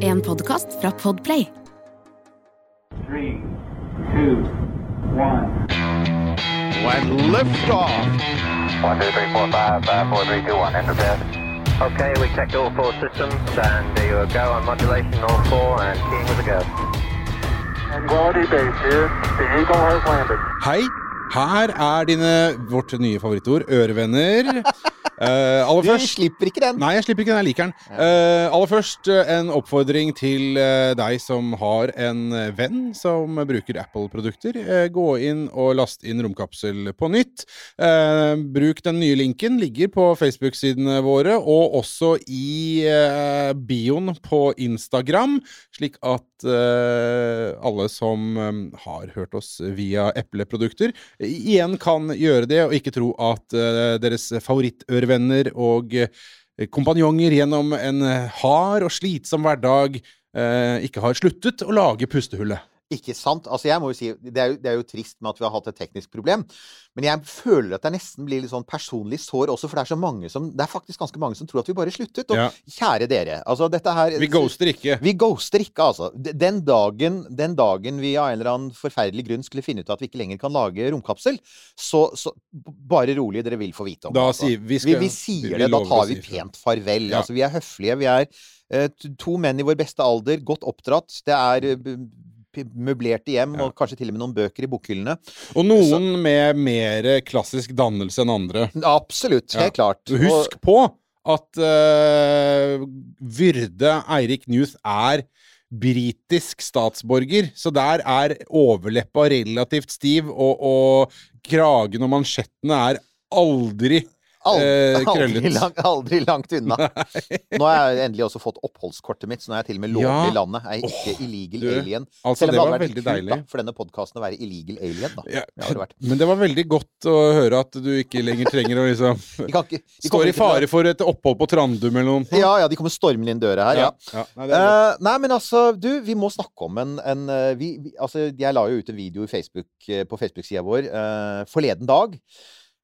En podkast fra Podplay. Three, two, one. When liftoff. One, two, three, four, five, five, four, three, two, one. Enter. Okay, we checked all four systems, and there you go on modulation, all four, and keying with a go. Quality base here. The Eagle has landed. Hei, her er dine vårt nye favorittord, ørevenner. Aller Du først slipper ikke den. Nei, jeg slipper ikke den. Jeg liker den. Uh, aller først eh, en oppfordring til deg som har en venn som bruker Apple-produkter. Uh, gå inn og last inn Romkapsel på nytt. Bruk den nye linken. Ligger på Facebook-sidene våre, og også i bioen på Instagram, slik at alle som har hørt oss via Eple-produkter, igjen kan gjøre det, og ikke tro at deres deres favorittørevenner og eh, kompanjonger gjennom en hard og slitsom hverdag eh, ikke har sluttet å lage pustehullet. Ikke sant? Altså, jeg må jo si, det er jo, det er jo trist med at vi har hatt et teknisk problem. Men jeg føler at det nesten blir litt sånn personlig sår også, for det er så mange som Det er faktisk ganske mange som tror at vi bare sluttet. Og Ja. kjære dere, altså dette her Vi ghoster ikke. Vi ghoster ikke, altså. Den dagen, den dagen vi av en eller annen forferdelig grunn skulle finne ut at vi ikke lenger kan lage romkapsel, så, så bare rolig, dere vil få vite om Da det. altså. sier vi vi, skal- vi sier vi det, da tar vi pent farvel. Ja. Altså, vi er høflige. Vi er eh, to menn i vår beste alder, godt oppdratt. Det er eh, møblerte hjem, og kanskje til og med noen bøker i bokhyllene. Og noen med mer klassisk dannelse enn andre. Absolutt. Ja. Helt klart. Husk på at uh, Vyrde Eirik Newth er britisk statsborger, så der er overleppa relativt stiv, og, og kragen og mansjettene er aldri Aldri, eh, aldri, krøllet. lang, aldri langt unna. Nå har jeg endelig også fått oppholdskortet mitt, så nå er jeg til og med lovlig Ja. i landet. Jeg er ikke illegal du, alien. altså, Selv om det hadde vært kult, deilig. Da, for denne podkasten å være illegal alien, da. Ja, Det men det var veldig godt å høre at du ikke lenger trenger å liksom ikke, Står i fare for et opphold på Trandum eller noe. Ja, ja, de kommer stormende inn døra her, ja. ja. Nei. Eh, nei, men altså, du, vi må snakke om en, en eh, vi, vi, Altså, jeg la jo ut en video i Facebook, eh, på Facebook-sida vår uh, forleden dag.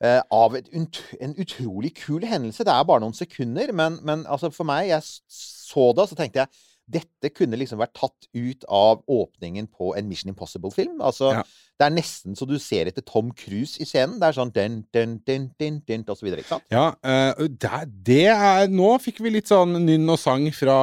Eh, av et, en utrolig kul hendelse. Det er bare noen sekunder, men, men altså for meg Jeg så det, og så tenkte jeg dette kunne liksom vært tatt ut av åpningen på en Mission Impossible-film. Altså, Ja. Det er nesten så du ser etter Tom Cruise i scenen. Det er sånn dun, dun, dun, dun, dun, og så videre, ikke sant? Ja, uh, det, det er Nå fikk vi litt sånn nynn og sang fra,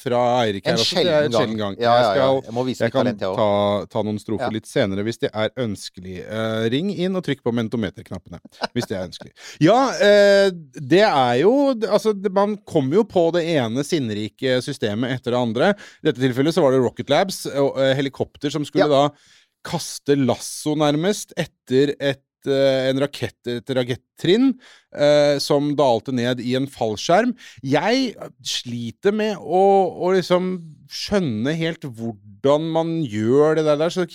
fra Eirik her En sjelden gang. gang. Ja, ja, ja. Jeg, skal, Jeg må vise jeg kan talent, jeg ta, ta noen strofer litt senere hvis det er ønskelig. Uh, ring inn og trykk på mentometerknappene hvis det er ønskelig. Ja, uh, det er jo Altså, man kommer jo på det ene sinnrike systemet etter det andre. I dette tilfellet så var det Rocket Labs og helikopter som skulle da kaste lasso, nærmest, etter et, eh, en rakett, et rakettrinn eh, som dalte ned i en fallskjerm. Jeg sliter med å, å liksom skjønne helt hvordan man gjør det der. Så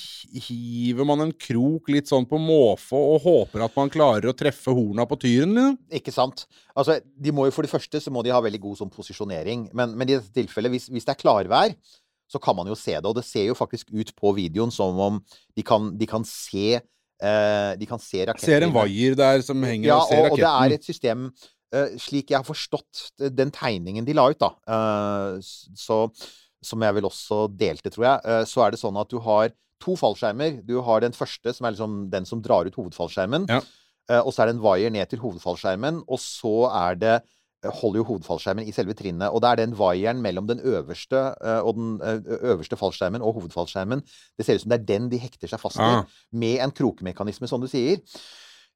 hiver man en krok litt sånn på måfå og håper at man klarer å treffe horna på tyren. Liksom. Ikke sant? Altså, de må jo For det første så må de ha veldig god sånn posisjonering. Men, men i dette tilfellet, hvis, hvis det er klarvær, så kan man jo se det. Og det ser jo faktisk ut på videoen som om de kan, de kan se uh, De kan se raketten. Ser en vaier der som henger Ja, og ser og, og det er et system uh, Slik jeg har forstått den tegningen de la ut, da, uh, så, som jeg vel også delte, tror jeg, eh, så er det sånn at du har to fallskjermer. Du har den første, som er liksom den som drar ut hovedfallskjermen. Ja. Eh, og så er det en wire ned til hovedfallskjermen, og så er det eh, holder jo hovedfallskjermen i selve trinnet. Og da er den vaieren mellom den øverste eh, og den eh, øverste fallskjermen og hovedfallskjermen Det ser ut som det er den de hekter seg fast Ah. med en krokemekanisme, som du sier.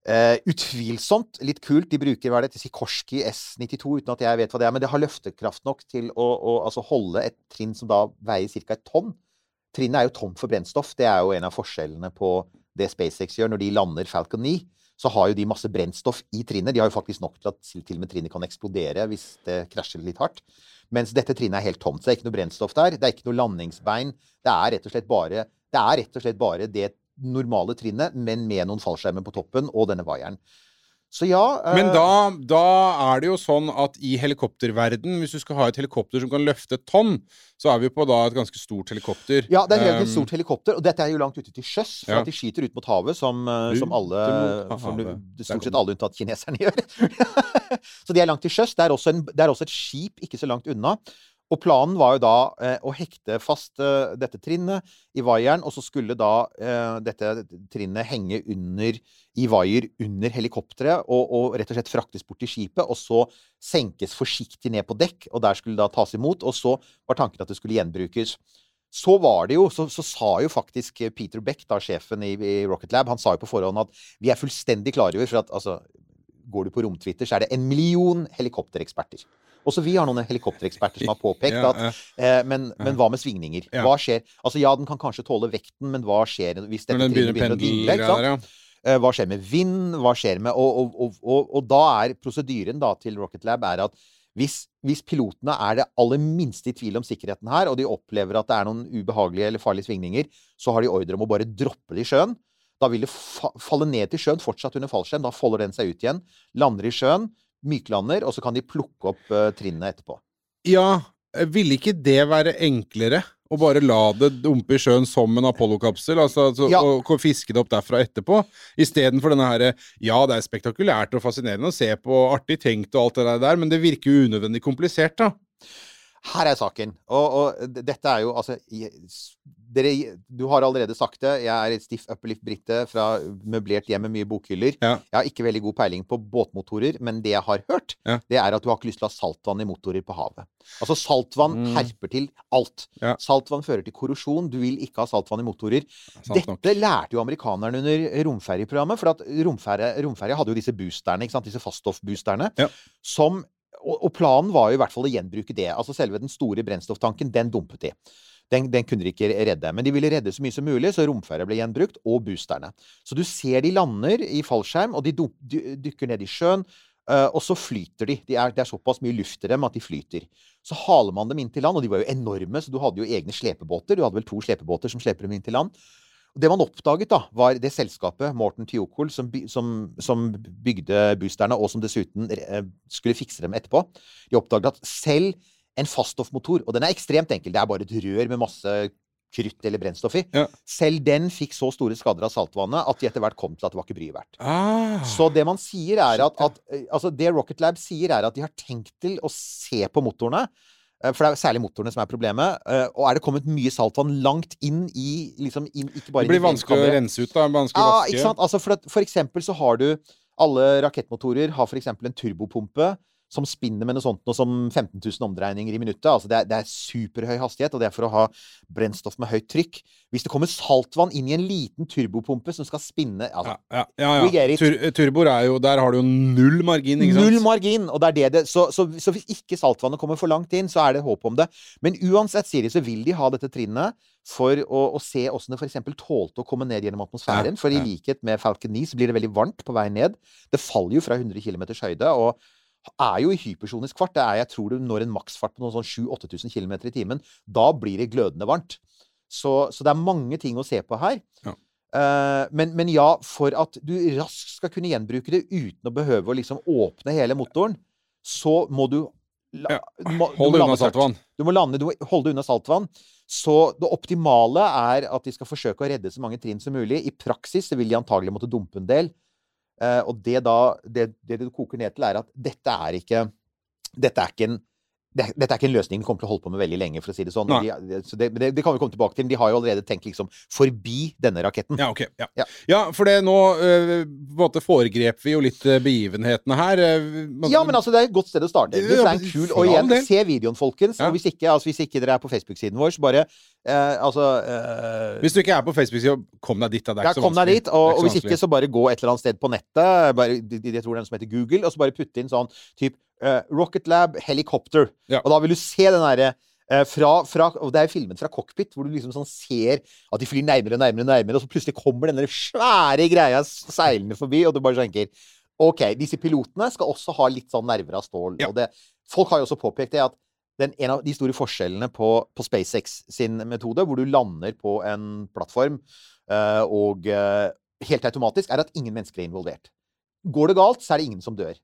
Uh, utvilsomt litt kult. De bruker hva er det, Sikorsky S92, uten at jeg vet hva det er. Men det har løftekraft nok til å, å altså holde et trinn som da veier ca. et tonn. Trinnet er jo tomt for brennstoff. Det er jo en av forskjellene på det SpaceX gjør når de lander Falcon 9. Så har jo de masse brennstoff i trinnet. De har jo faktisk nok til at til og med trinnet kan eksplodere hvis det krasjer litt hardt. Mens dette trinnet er helt tomt. Så det er ikke noe brennstoff der. Det er ikke noe landingsbein. Det er rett og slett bare det, er rett og slett bare det normale trinnet, men med noen fallskjermer på toppen og denne vaieren. Så ja eh, Men da, da er det jo sånn at i helikopterverden, hvis du skal ha et helikopter som kan løfte et tonn, så er vi på da et ganske stort helikopter. Ja, det er et helt Um, stort helikopter, og dette er jo langt ute til sjøs. For Ja. at de skyter ut mot havet, som, eh, som alle mot som Stort sett alle unntatt kineserne gjør. så de er langt til sjøs. Det det er også et skip ikke så langt unna. Og planen var jo da eh, å hekte fast eh, dette trinnet i vaieren, og så skulle da eh, dette trinnet henge under i vaier under helikopteret og, og rett og slett fraktes bort til skipet, og så senkes forsiktig ned på dekk, og der skulle det da tas imot. Og så var tanken at det skulle gjenbrukes. Så var det jo, så, så sa jo faktisk Peter Beck, da sjefen i, i Rocket Lab, han sa jo på forhånd at vi er fullstendig klar over for at altså, Går du på romtwitter, så er det en million helikoptereksperter. Også vi har noen helikoptereksperter som har påpekt at eh, men, men hva med svingninger? Hva skjer? Altså ja, den kan kanskje tåle vekten, men hva skjer hvis dette den begynner begynner å dingle? ikke sant? Eh, Hva skjer med vind? Hva skjer med Og, og, og, og, og da er prosedyren da til Rocket Lab er at hvis, hvis pilotene er det aller minste i tvil om sikkerheten her, og de opplever at det er noen ubehagelige eller farlige svingninger, så har de ordre om å bare droppe det i sjøen. Da vil det fa falle ned til sjøen, fortsatt under fallskjerm. Da folder den seg ut igjen. Lander i sjøen, myklander, og så kan de plukke opp uh, trinnet etterpå. Ja, ville ikke det være enklere? Å bare la det dumpe i sjøen som en Apollo-kapsel, altså, altså Ja. og, og fiske det opp derfra etterpå? Istedenfor denne herre Ja, det er spektakulært og fascinerende å se på, artig tenkt og alt det der, men det virker jo unødvendig komplisert, da. Her er saken. Og, og dette er jo altså dere, Du har allerede sagt det. Jeg er et stiff upperlift-brite fra møblert hjem med mye bokhyller. Ja. Jeg har ikke veldig god peiling på båtmotorer, men det jeg har hørt, Ja. det er at du har ikke lyst til å ha saltvann i motorer på havet. Altså saltvann Mm. herper til alt. Ja. Saltvann fører til korrosjon. Du vil ikke ha saltvann i motorer. Dette lærte jo amerikanerne under romferjeprogrammet. For at romferje hadde jo disse boosterne, ikke sant? disse faststoffboosterne. Som, og, og planen var jo i hvert fall å gjenbruke det. Altså selve den store brennstofftanken, den dumpet de. Den, den kunne de ikke redde. Men de ville redde så mye som mulig, så romferja ble gjenbrukt, og boosterne. Så du ser de lander i fallskjerm, og de dykker ned i sjøen. eh, og så flyter de. Det er, det er såpass mye luft i dem at de flyter. Så haler man dem inn til land, og de var jo enorme, så du hadde jo egne slepebåter. Du hadde vel to slepebåter som sleper dem inn til land. Det man oppdaget, da, var det selskapet, Morten Tiokol, som, som, som bygde boosterne, og som dessuten eh, skulle fikse dem etterpå. De oppdaget at selv en faststoffmotor, og den er ekstremt enkel, det er bare et rør med masse krutt eller brennstoff i, Ja. selv den fikk så store skader av saltvannet at de etter hvert kom til at det var ikke bryet verdt. Ah, Så det man sier er at, at eh, Altså, det Rocket Lab sier, er at de har tenkt til å se på motorene. Eh, For det er særlig motorene som er problemet. eh, Og er det kommet mye saltvann langt inn i liksom inn, Ikke bare det blir vanskelig å rense ut, da. Vanskelig å Ja, vaske. sant? Altså for, for eksempel så har du Alle rakettmotorer har for eksempel en turbopumpe som spinner med noe sånt noe som 15 000 omdreininger i minuttet. Altså det er, det er superhøy hastighet, og det er for å ha brennstoff med høyt trykk. Hvis det kommer saltvann inn i en liten turbopumpe som skal spinne altså, Ja, ja, ja, ja. Tur turboer er jo Der har du jo null margin, ikke sant? Null margin! Og det er det det så, så, så hvis ikke saltvannet kommer for langt inn, så er det håp om det. Men uansett, sier de, så vil de ha dette trinnet for å, å se åssen det f.eks. tålte å komme ned gjennom atmosfæren. For i likhet med Falcon 9 så blir det veldig varmt på vei ned. Det faller jo fra 100 km høyde. og er jo i hypersonisk fart. Det er, jeg tror du når en maksfart på noen sånn 7000-8000 km i timen. Da blir det glødende varmt. Så, så det er mange ting å se på her. Ja. Uh, men, men ja, for at du raskt skal kunne gjenbruke det uten å behøve å liksom åpne hele motoren, så må du la, Ja, Hold deg unna saltvann. Du må lande, du må holde deg unna saltvann. Så det optimale er at de skal forsøke å redde så mange trinn som mulig. I praksis så vil de antagelig måtte dumpe en del. Eh, og det da det, det det koker ned til, er at dette er ikke Dette er ikke en det, dette er ikke en løsning de kommer til å holde på med veldig lenge, for å si det sånn. De, så det, det, det kan vi komme tilbake til. Men de har jo allerede tenkt liksom forbi denne raketten. Ja, ok. Ja, Ja. ja for det nå øh, på en måte foregrep vi jo litt øh, begivenhetene her. øh, man- Ja, men altså, det er et godt sted å starte. Ja, Det er en kul, og igjen, se videoen, folkens. Ja. Og hvis ikke, altså, hvis ikke dere er på Facebook-siden vår, så bare eh, Altså eh, Hvis du ikke er på Facebook-siden, kom deg dit. Da. Det er Ja, ikke så kom deg dit, og, og hvis ikke, så bare gå et eller annet sted på nettet. Bare, jeg tror det er noe som heter Google, og så bare putte inn sånn typ eh, Rocket Lab Helicopter. Ja. Og da vil du se den derre eh, fra, fra, og Det er jo filmet fra cockpit, hvor du liksom sånn ser at de flyr nærmere og nærmere, og nærmere, og så plutselig kommer denne svære greia seilende forbi, og du bare tenker OK, disse pilotene skal også ha litt sånn nerver av stål. Ja. Og det, folk har jo også påpekt det at den, en av de store forskjellene på, på SpaceX sin metode, hvor du lander på en plattform uh, og helt automatisk, er at ingen mennesker er involvert. Går det galt, så er det ingen som dør.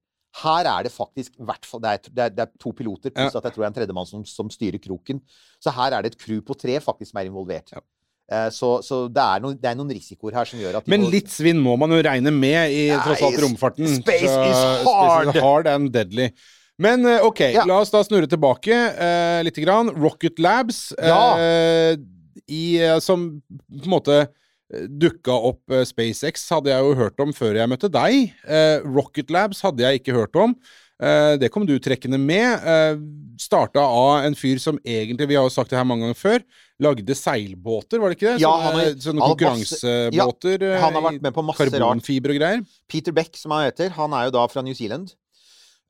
Her er det faktisk hvert fall, det, er, det, er, to piloter, pluss at jeg tror det er en tredjemann som, som styrer kroken. Så her er det et crew på tre faktisk som er involvert. Ja. Eh, så så det, er noen, det er noen risikoer her som gjør at Men må- litt svinn må man jo regne med i tross alt romfarten. space Så- is space is hard and deadly. Men eh, ok, Ja. la oss da snurre tilbake uh, litt. Grann. Rocket Labs, Ja. eh, i, uh, som på en måte dukka opp eh, SpaceX, hadde jeg jo hørt om før jeg møtte deg. Eh, Rocket Labs hadde jeg ikke hørt om. Eh, det kom du trekkende med. Starta av en fyr som egentlig, vi har jo sagt det her mange ganger før, lagde seilbåter, var det ikke det? Ja, sånne, han har- sånne han har masse- konkurransebåter. eh, Han har vært med på masse rart. Karbonfiber og greier. Peter Beck, som han heter, han er jo da fra New Zealand.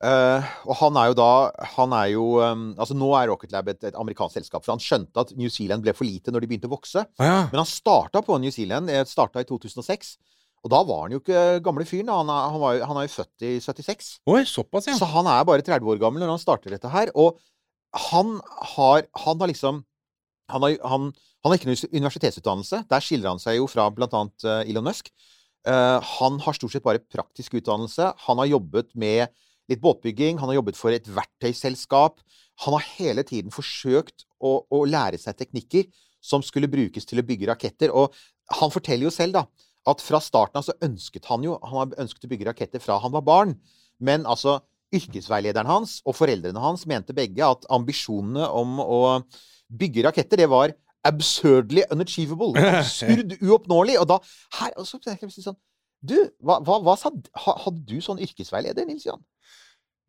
Eh, og han er jo da Han er jo um, Altså, nå er Rocket Lab et, et amerikansk selskap, for han skjønte at New Zealand ble for lite når de begynte å vokse. Ah, ja. Men han starta på New Zealand. eh, Starta i 2006. Og da var han jo ikke gamle fyren. Han er, han, var, han er jo født i 76. Oi, såpass, ja. Så han er bare 30 år gammel når han starter dette her. Og han har, han har liksom han har, han, han har ikke noen universitetsutdannelse. Der skiller han seg jo fra annet eh, Elon Musk. Uh, han har stort sett bare praktisk utdannelse. Han har jobbet med litt båtbygging. Han har jobbet for et verktøyselskap. Han har hele tiden forsøkt å, å lære seg teknikker som skulle brukes til å bygge raketter. Og han forteller jo selv, da, at fra starten av så ønsket han jo Han ønsket å bygge raketter fra han var barn. Men altså, yrkesveilederen hans og foreldrene hans mente begge at ambisjonene om å bygge raketter, det var absurdly unachievable. Absurd uoppnåelig. Og da her, altså, sånn Du, hva, hva, hva sa Hadde du sånn yrkesveileder, Nils Johan?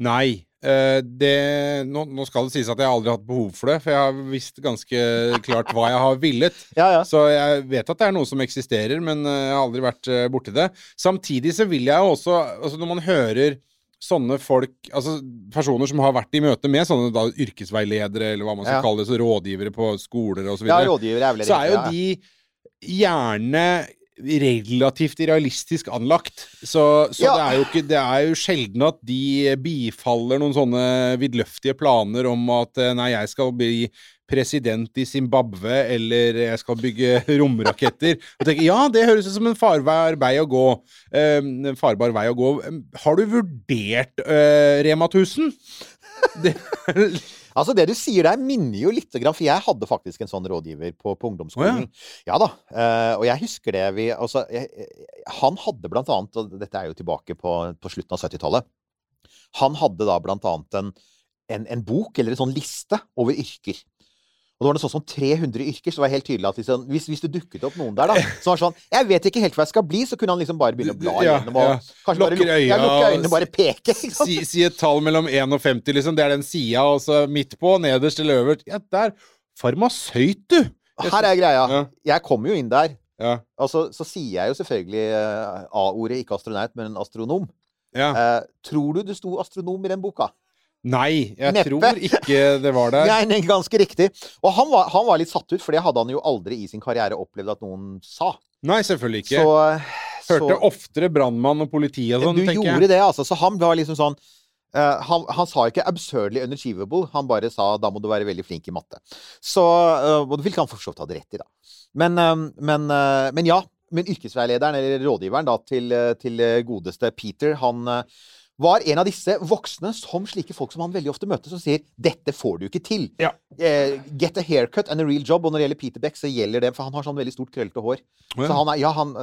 Nei. eh, det, nå, nå skal det sies at jeg aldri har hatt behov for det, for jeg har visst ganske klart hva jeg har villet. Ja, ja. Så jeg vet at det er noe som eksisterer, men eh, jeg har aldri vært eh, borti det. Samtidig så vil jeg jo også altså Når man hører sånne folk, altså personer som har vært i møte med sånne da, yrkesveiledere, eller hva man skal Ja. kalle det, så rådgivere på skoler osv., Ja, rådgiver er vel så er jo ja, ja. de gjerne relativt realistisk anlagt. Så, så Ja. det er jo ikke Det er jo sjelden at de bifaller noen sånne vidløftige planer om at eh, nei, jeg skal bli president i Zimbabwe, eller jeg skal bygge romraketter. Og tenker, ja, det høres ut som en farbar vei å gå. Eh, farbar vei å gå. Har du vurdert eh, Rema 1000? Det, Altså, det du sier der, minner jo litt For jeg hadde faktisk en sånn rådgiver på, på ungdomsskolen. ja. da. Uh, og jeg husker det vi Altså, jeg- han hadde blant annet, og dette er jo tilbake på, på slutten av 70-tallet Han hadde da blant annet en, en, en bok, eller en sånn liste, over yrker. Og det var noe sånn som 300 yrker, så det var helt tydelig at liksom, hvis, hvis det dukket opp noen der, da som var sånn Jeg vet ikke helt hva jeg skal bli, så kunne han liksom bare begynne å bla Ja, igjennom og ja. Lukker lukke, ja, lukke øynene bare peke. Si, si et tall mellom 1 og 50, liksom. Det er den sida, og så midt på, nederst eller øverst. Ja, der. Farmasøyt, du! Her er greia. Ja. Jeg kommer jo inn der. Ja. Og så sier jeg jo selvfølgelig eh, A-ordet, ikke astronaut, men en astronom. ja. Eh, tror du det sto astronom i den boka? Nei, jeg Neppe. tror ikke det var der. Nei, nei, ganske riktig. Og han var, han var litt satt ut, for det hadde han jo aldri i sin karriere opplevd at noen sa. Nei, selvfølgelig ikke. Så, eh, Hørte så oftere brannmann og politi og sånn, Du gjorde det, altså. Så han var liksom sånn uh, han, han sa ikke 'absurdly unachievable', han bare sa 'da må du være veldig flink i matte'. Så, uh, Og det ville han for så vidt ha rett i, da. Men, uh, men, men ja. Men yrkesveilederen, eller rådgiveren, da, til, til godeste Peter, han var en av disse voksne som slike folk som han veldig ofte møter, som sier 'dette får du ikke til'. Ja. Eh, get a haircut and a real job. Og når det gjelder Peter Beck, så gjelder det, for han har sånn veldig stort, krøllete hår. Ja. Så han er, ja, han,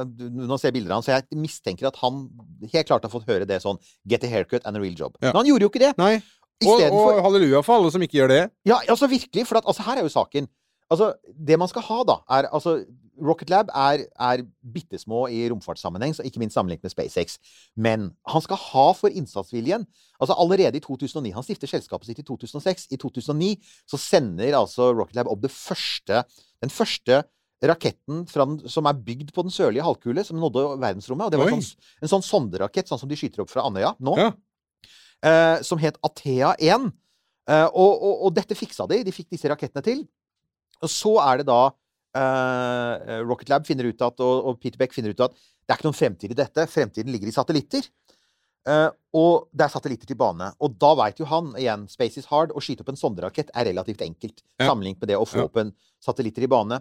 nå ser jeg bilder av han, så jeg mistenker at han helt klart har fått høre det sånn 'get a haircut and a real job'. Ja. Men han gjorde jo ikke det. Nei. Og, og halleluja for alle som ikke gjør det. Ja, altså virkelig. For at, altså, her er jo saken. Altså, det man skal ha, da, er altså Rocket Lab er, er bitte små i romfartssammenheng, så ikke minst sammenlignet med SpaceX. Men han skal ha for innsatsviljen. Altså Allerede i 2009 Han stifter selskapet sitt i 2006. I 2009 så sender altså Rocket Lab opp det første, den første raketten den, som er bygd på den sørlige halvkule, som nådde verdensrommet. Og det var en sånn, en sånn sonderakett, sånn som de skyter opp fra Andøya nå Ja. eh, som het Athea 1. Eh, og, og, og dette fiksa de. De fikk disse rakettene til. Og så er det da eh, Rocket Lab finner ut at, og, og Peter Beck finner ut at det er ikke noen fremtid i dette. Fremtiden ligger i satellitter. Uh, og det er satellitter til bane. Og da veit jo han igjen Space is hard. Å skyte opp en sonderakett er relativt enkelt Ja. sammenlignet med det å få Ja. opp en satellitter i bane.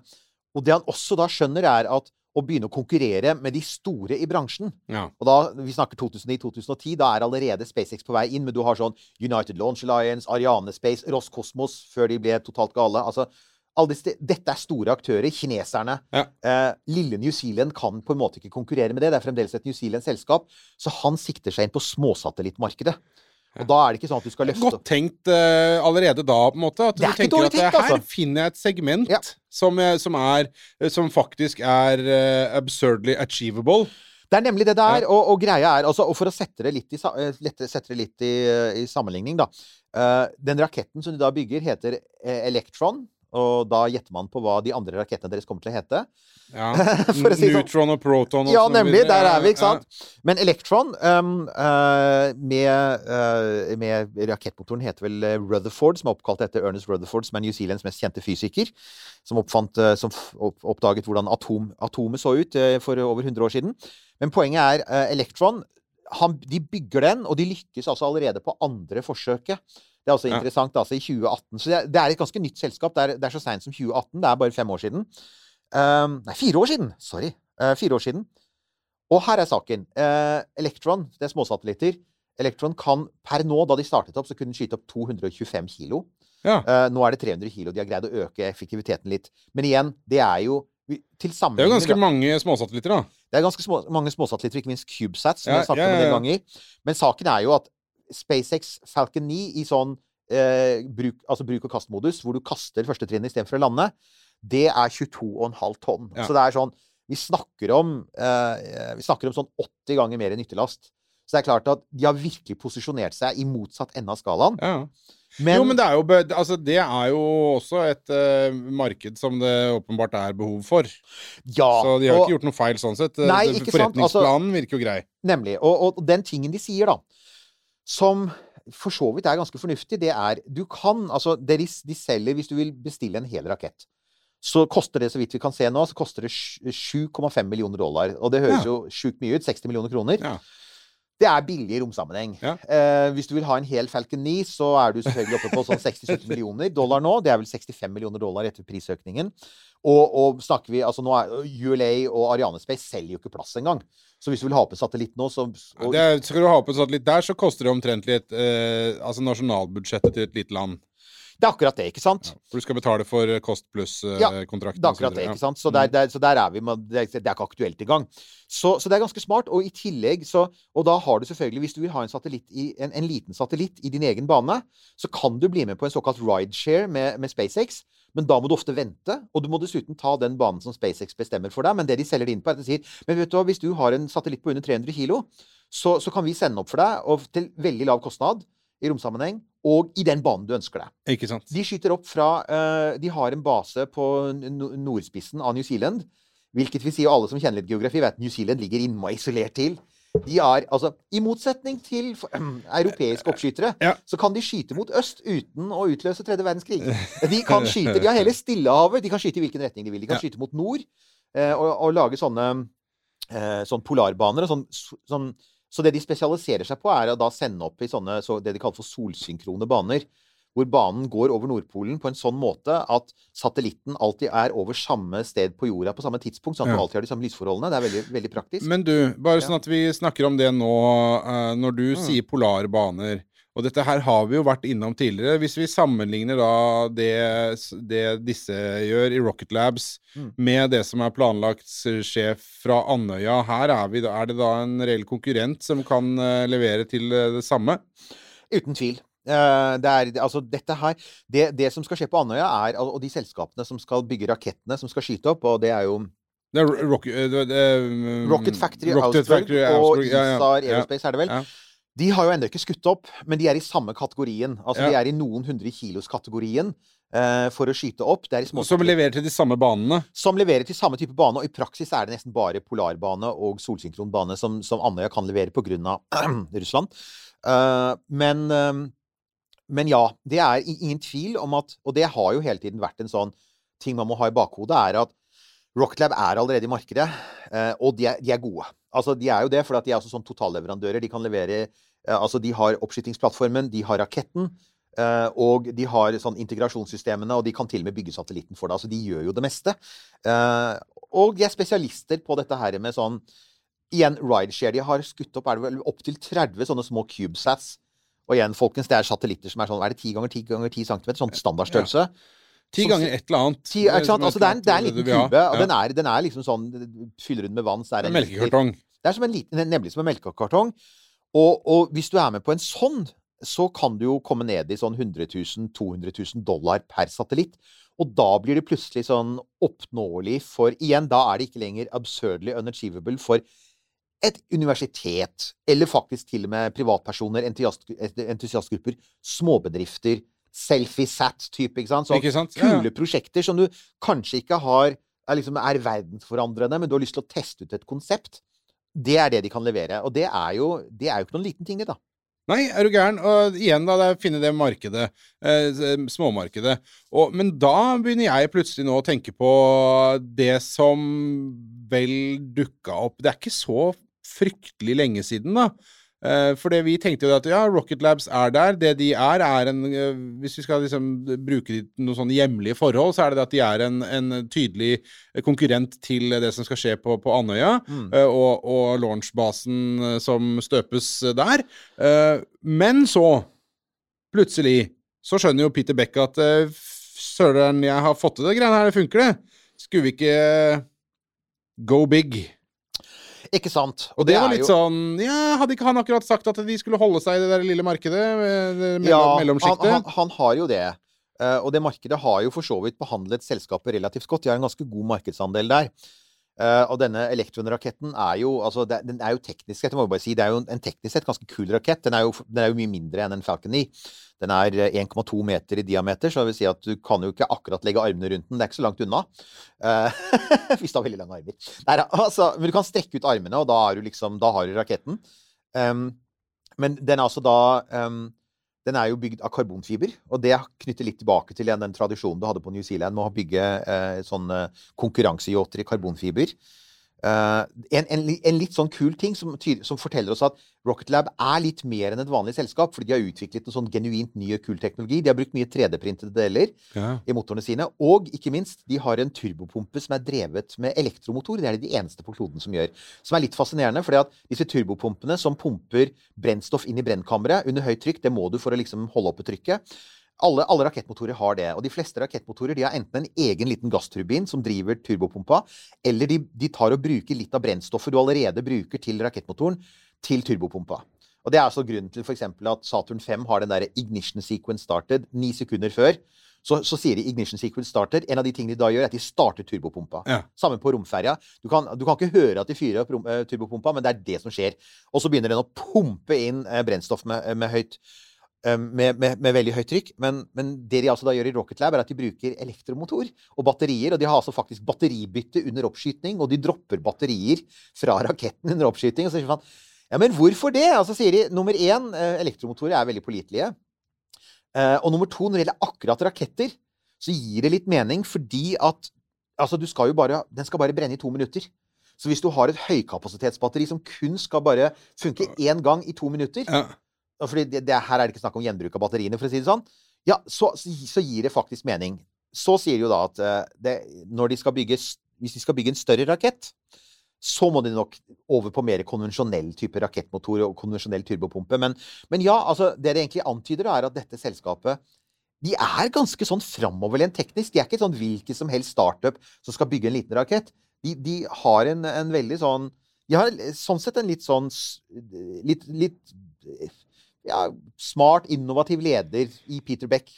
Og det han også da skjønner, er at å begynne å konkurrere med de store i bransjen Ja. og da, Vi snakker 2009-2010. Da er allerede SpaceX på vei inn, men du har sånn United Launch Alliance, Ariane Space, Roscosmos før de ble totalt gale. Altså, dette er store aktører. Kineserne. Ja. Eh, lille New Zealand kan på en måte ikke konkurrere med det. Det er fremdeles et New Zealand-selskap. Så han sikter seg inn på småsatellittmarkedet. Og da er det ikke sånn at du skal løfte Godt tenkt uh, allerede da, på en måte. At du tenker at eh, tenkt, her altså. finner jeg et segment Ja. som, eh, som er Som faktisk er uh, absurdly achievable. Det er nemlig det det er, og, og greia er altså, Og for å sette det litt i, sette det litt i, i sammenligning, da. Uh, den raketten som de da bygger, heter Electron. Og da gjetter man på hva de andre rakettene deres kommer til å hete. Ja. Å si sånn. Neutron og proton og Ja, sånn nemlig. videre. Der er vi, ikke Ja, sant? Men Electron um, uh, med, uh, med rakettmotoren heter vel eh, Rutherford, som er oppkalt etter Ernest Rutherford, som er New Zealands mest kjente fysiker. Som, oppfant, uh, som opp, oppdaget hvordan atom, atomet så ut for over 100 år siden. Men poenget er Electron han, De bygger den, og de lykkes altså allerede på andre forsøket. Det er også Ja. interessant. altså I 2018. Så det er, et ganske nytt selskap. Det er, det er så seint som 2018. Det er bare fem år siden. Um, nei, fire år siden! Sorry. Uh, fire år siden. Og her er saken. Uh, Electron, det er småsatellitter. Electron kan per nå, da de startet opp, så kunne den skyte opp 225 kilo. Ja. Uh, nå er det 300 kilo. De har greid å øke effektiviteten litt. Men igjen, det er jo til til Det er jo ganske mange småsatellitter, da. det er ganske små, mange småsatellitter, ikke minst CubeSats, som Ja, jeg har snakket ja, om en del ja, ja. ganger. Men saken er jo at SpaceX Falcon 9 i sånn eh, bruk, altså bruk- og kastmodus, hvor du kaster første trinnet istedenfor å lande, det er 22,5 tonn. Ja. Så det er sånn Vi snakker om eh, Vi snakker om sånn 80 ganger mer nyttelast. Så det er klart at de har virkelig posisjonert seg i motsatt ende av skalaen. Ja. Men, jo, men det er jo, altså, det er jo også et uh, marked som det åpenbart er behov for. ja, Så de har og- ikke gjort noe feil sånn sett. Nei, altså- Forretningsplanen virker jo grei. Nemlig. Og, og den tingen de sier, da, som for så vidt er ganske fornuftig, det er Du kan Altså, de, de selger Hvis du vil bestille en hel rakett, så koster det, så vidt vi kan se nå, så koster det 7,5 millioner dollar. Og det høres Ja. jo sjukt mye ut. 60 millioner kroner. Ja. Det er billig i romsammenheng. Ja. Eh, hvis du vil ha en hel Falcon 9, så er du selvfølgelig oppe på sånn 60-70 millioner dollar nå. Det er vel 65 millioner dollar etter prisøkningen. Og, og snakker vi Altså, nå er ULA og Arianespace selger jo ikke plass engang. Så hvis du vil ha på satellitt nå, så og, det er, skal du ha på en satellitt der, så koster det omtrentlig et eh, Altså nasjonalbudsjettet til et lite land. Det er akkurat det, ikke sant? Ja, for du skal betale for eh, kost Ja, pluss-kontrakten. Det er akkurat det, ikke sant? Så der, der, så der er vi. med- Det er, er ikke aktuelt engang. Så, så det er ganske smart. Og i tillegg så Og da har du selvfølgelig, hvis du vil ha en, satellitt i, en, en liten satellitt i din egen bane, så kan du bli med på en såkalt rideshare med, med SpaceX. Men da må du ofte vente, og du må dessuten ta den banen som SpaceX bestemmer for deg. Men det de selger det inn på, er at de sier Men vet du hva, hvis du har en satellitt på under 300 kilo, så, så kan vi sende opp for deg, og til veldig lav kostnad i romsammenheng, og i den banen du ønsker deg. Ikke sant? De skyter opp fra uh, De har en base på nordspissen av New Zealand. Hvilket vil si, og alle som kjenner litt geografi, vet at New Zealand ligger innmari isolert til. De er, altså, I motsetning til for, europeiske oppskytere, Ja. så kan de skyte mot øst uten å utløse tredje verdenskrig. De kan skyte, de har hele Stillehavet. De kan skyte i hvilken retning de vil. De kan Ja. skyte mot nord eh, og, og lage sånne eh, sånn polarbaner. og Sånn, sånn, så det de spesialiserer seg på, er å da sende opp i sånne, så det de kaller for solsynkrone baner. Hvor banen går over Nordpolen på en sånn måte at satellitten alltid er over samme sted på jorda på samme tidspunkt. Sånn at Ja. du alltid har de samme lysforholdene. Det er veldig, veldig praktisk. Men du, bare sånn at vi snakker om det nå, eh, når du Mm. sier polare baner Og dette her har vi jo vært innom tidligere. Hvis vi sammenligner da det, det disse gjør i Rocket Labs Mm. med det som er planlagt sjef fra Andøya, her er, vi, er det da en reell konkurrent som kan eh, levere til eh, det samme? Uten tvil. Eh, det er, altså dette her, det, det som skal skje på Andøya, er, og de selskapene som skal bygge rakettene som skal skyte opp, og det er jo Det er Rock, det, det, um, Rocket Factory Rocket Augsburg Factory og Augsburg, ja, ja, ISAR. Aerospace, er det vel? Ja. De har jo ennå ikke skutt opp, men de er i samme kategorien. Altså Ja. de er i noen hundre kilos-kategorien eh, for å skyte opp. Er Som leverer til de samme banene. som leverer til samme type bane, og i praksis er det nesten bare polarbane og solsynkronbane som, som Andøya kan levere pga. Russland. Uh, men, uh, men ja, det er ingen tvil om at Og det har jo hele tiden vært en sånn ting man må ha i bakhodet, er at Rocket Lab er allerede i markedet, uh, og de er, de er gode. Altså, de er jo det, for de er også sånn totalleverandører. De kan levere eh, Altså, de har oppskytingsplattformen, de har raketten, eh, og de har sånn integrasjonssystemene, og de kan til og med bygge satellitten for deg. Altså, de gjør jo det meste. Eh, og de er spesialister på dette her med sånn Igjen, rideshare. De har skutt opp er det opptil 30 sånne små cubesats. Og igjen, folkens, det er satellitter som er sånn Er det 10 ganger 10 ganger 10 cm? Sånn standardstørrelse. Ti ganger et eller annet. Ti, ikke sant? Altså, det, er, en- det er en liten kube, og den, er, den er liksom sånn Fyller den med vann, så er En melkekartong. Det er som en liten, nemlig som en melkekartong. Og, og hvis du er med på en sånn så kan du jo komme ned i sånn 100 000, 200 000 dollar per satellitt. Og da blir det plutselig sånn oppnåelig for Igjen, da er det ikke lenger absurdly unachievable for et universitet, eller faktisk til og med privatpersoner, entusiastgrupper, småbedrifter, selfie-sat-type, ikke sant? Så Ikke sant? Kule ja. prosjekter som du kanskje ikke har er, liksom, er verdensforandrende, men du har lyst til å teste ut et konsept. Det er det de kan levere. Og det er jo, det er jo ikke noen liten ting, det, da. Nei, er du gæren? Og igjen, da, det er å finne det markedet. Eh, småmarkedet. Og, men da begynner jeg plutselig nå å tenke på det som vel dukka opp Det er ikke så fryktelig lenge siden, da. Eh, for det vi tenkte jo at ja, Rocket Labs er der. Det de er, er en eh, Hvis vi skal liksom bruke noen sånne hjemlige forhold, så er det at de er en, en tydelig konkurrent til det som skal skje på, på Andøya, mm. og, og launchbasen eh, som støpes eh, der. Eh, Men så, plutselig, så skjønner jo Peter Beck at eh, Søren, jeg har fått til det greiene her, det funker det. Skulle vi ikke eh, go big? Ikke sant? Og det, var er litt jo- sånn Ja, hadde ikke han akkurat sagt at de skulle holde seg i det der lille markedet? eh, Det mellom, Ja, han, mellomsjiktet? han, han har jo det. Uh, og det markedet har jo for så vidt behandlet selskapet relativt godt. De har en ganske god markedsandel der. Eh, og denne Elektron-raketten er jo altså, det, den er jo teknisk sett, må jeg bare si, det er jo en teknisk sett ganske kul rakett. Den er jo, den er jo mye mindre enn en Falcon 9. Den er eh, 1,2 meter i diameter, så det vil si at du kan jo ikke akkurat legge armene rundt den. Det er ikke så langt unna. Uh, hvis du har veldig lange armer. Nei, altså, men du kan strekke ut armene, og da, du liksom, da har du raketten. Um, men den er altså da um, Den er jo bygd av karbonfiber, og det knytter litt tilbake til den tradisjonen du hadde på New Zealand med å bygge eh, sånne konkurranseyachter i karbonfiber. Eh, en, en, en litt sånn kul ting som, som forteller oss at Rocket Lab er litt mer enn et vanlig selskap, fordi de har utviklet en sånn genuint ny og kul teknologi. De har brukt mye 3D-printede deler Ja. i motorene sine. Og ikke minst, de har en turbopumpe som er drevet med elektromotor. Det er de eneste på kloden som gjør. Som er litt fascinerende, fordi at disse turbopumpene som pumper brennstoff inn i brennkammeret under høyt trykk, det må du for å liksom holde oppe trykket. Alle, alle rakettmotorer har det. Og de fleste rakettmotorer de har enten en egen liten gassturbin som driver turbopumpa, eller de, de tar og bruker litt av brennstoffet du allerede bruker til rakettmotoren, til turbopumpa. Og Det er altså grunnen til for at Saturn 5 har den der ignition sequence started ni sekunder før. Så, så sier de ignition sequence started. En av de tingene de da gjør, er at de starter turbopumpa. Ja. Sammen på romferja. Du kan, du kan ikke høre at de fyrer opp rom, eh, turbopumpa, men det er det som skjer. Og så begynner den å pumpe inn eh, brennstoff med, med høyt med, med, med veldig høyt trykk. Men, men det de altså da gjør i Rocket Lab, er at de bruker elektromotor og batterier. Og de har altså faktisk batteribytte under oppskyting, og de dropper batterier fra raketten under oppskyting. Og så sier man ja, men hvorfor det? Altså sier de nummer én, eh, elektromotorer er veldig pålitelige. Eh, og nummer to, når det gjelder akkurat raketter, så gir det litt mening fordi at altså du skal jo bare, den skal bare brenne i to minutter. Så hvis du har et høykapasitetsbatteri som kun skal bare funke én gang i to minutter Ja. Fordi det, det, Her er det ikke snakk om gjenbruk av batteriene, for å si det sånn. Ja, så, så, så gir det faktisk mening. Så sier de jo da at eh, det, når de skal bygge, hvis de skal bygge en større rakett, så må de nok over på mer konvensjonell type rakettmotor og konvensjonell turbopumpe. Men, men ja, altså, det det egentlig antyder, er at dette selskapet de er ganske sånn framoverlent teknisk. De er ikke sånn hvilken som helst startup som skal bygge en liten rakett. De, de har en, en veldig sånn De har sånn sett en litt sånn Litt, litt ja, smart, innovativ leder i Peter Beck.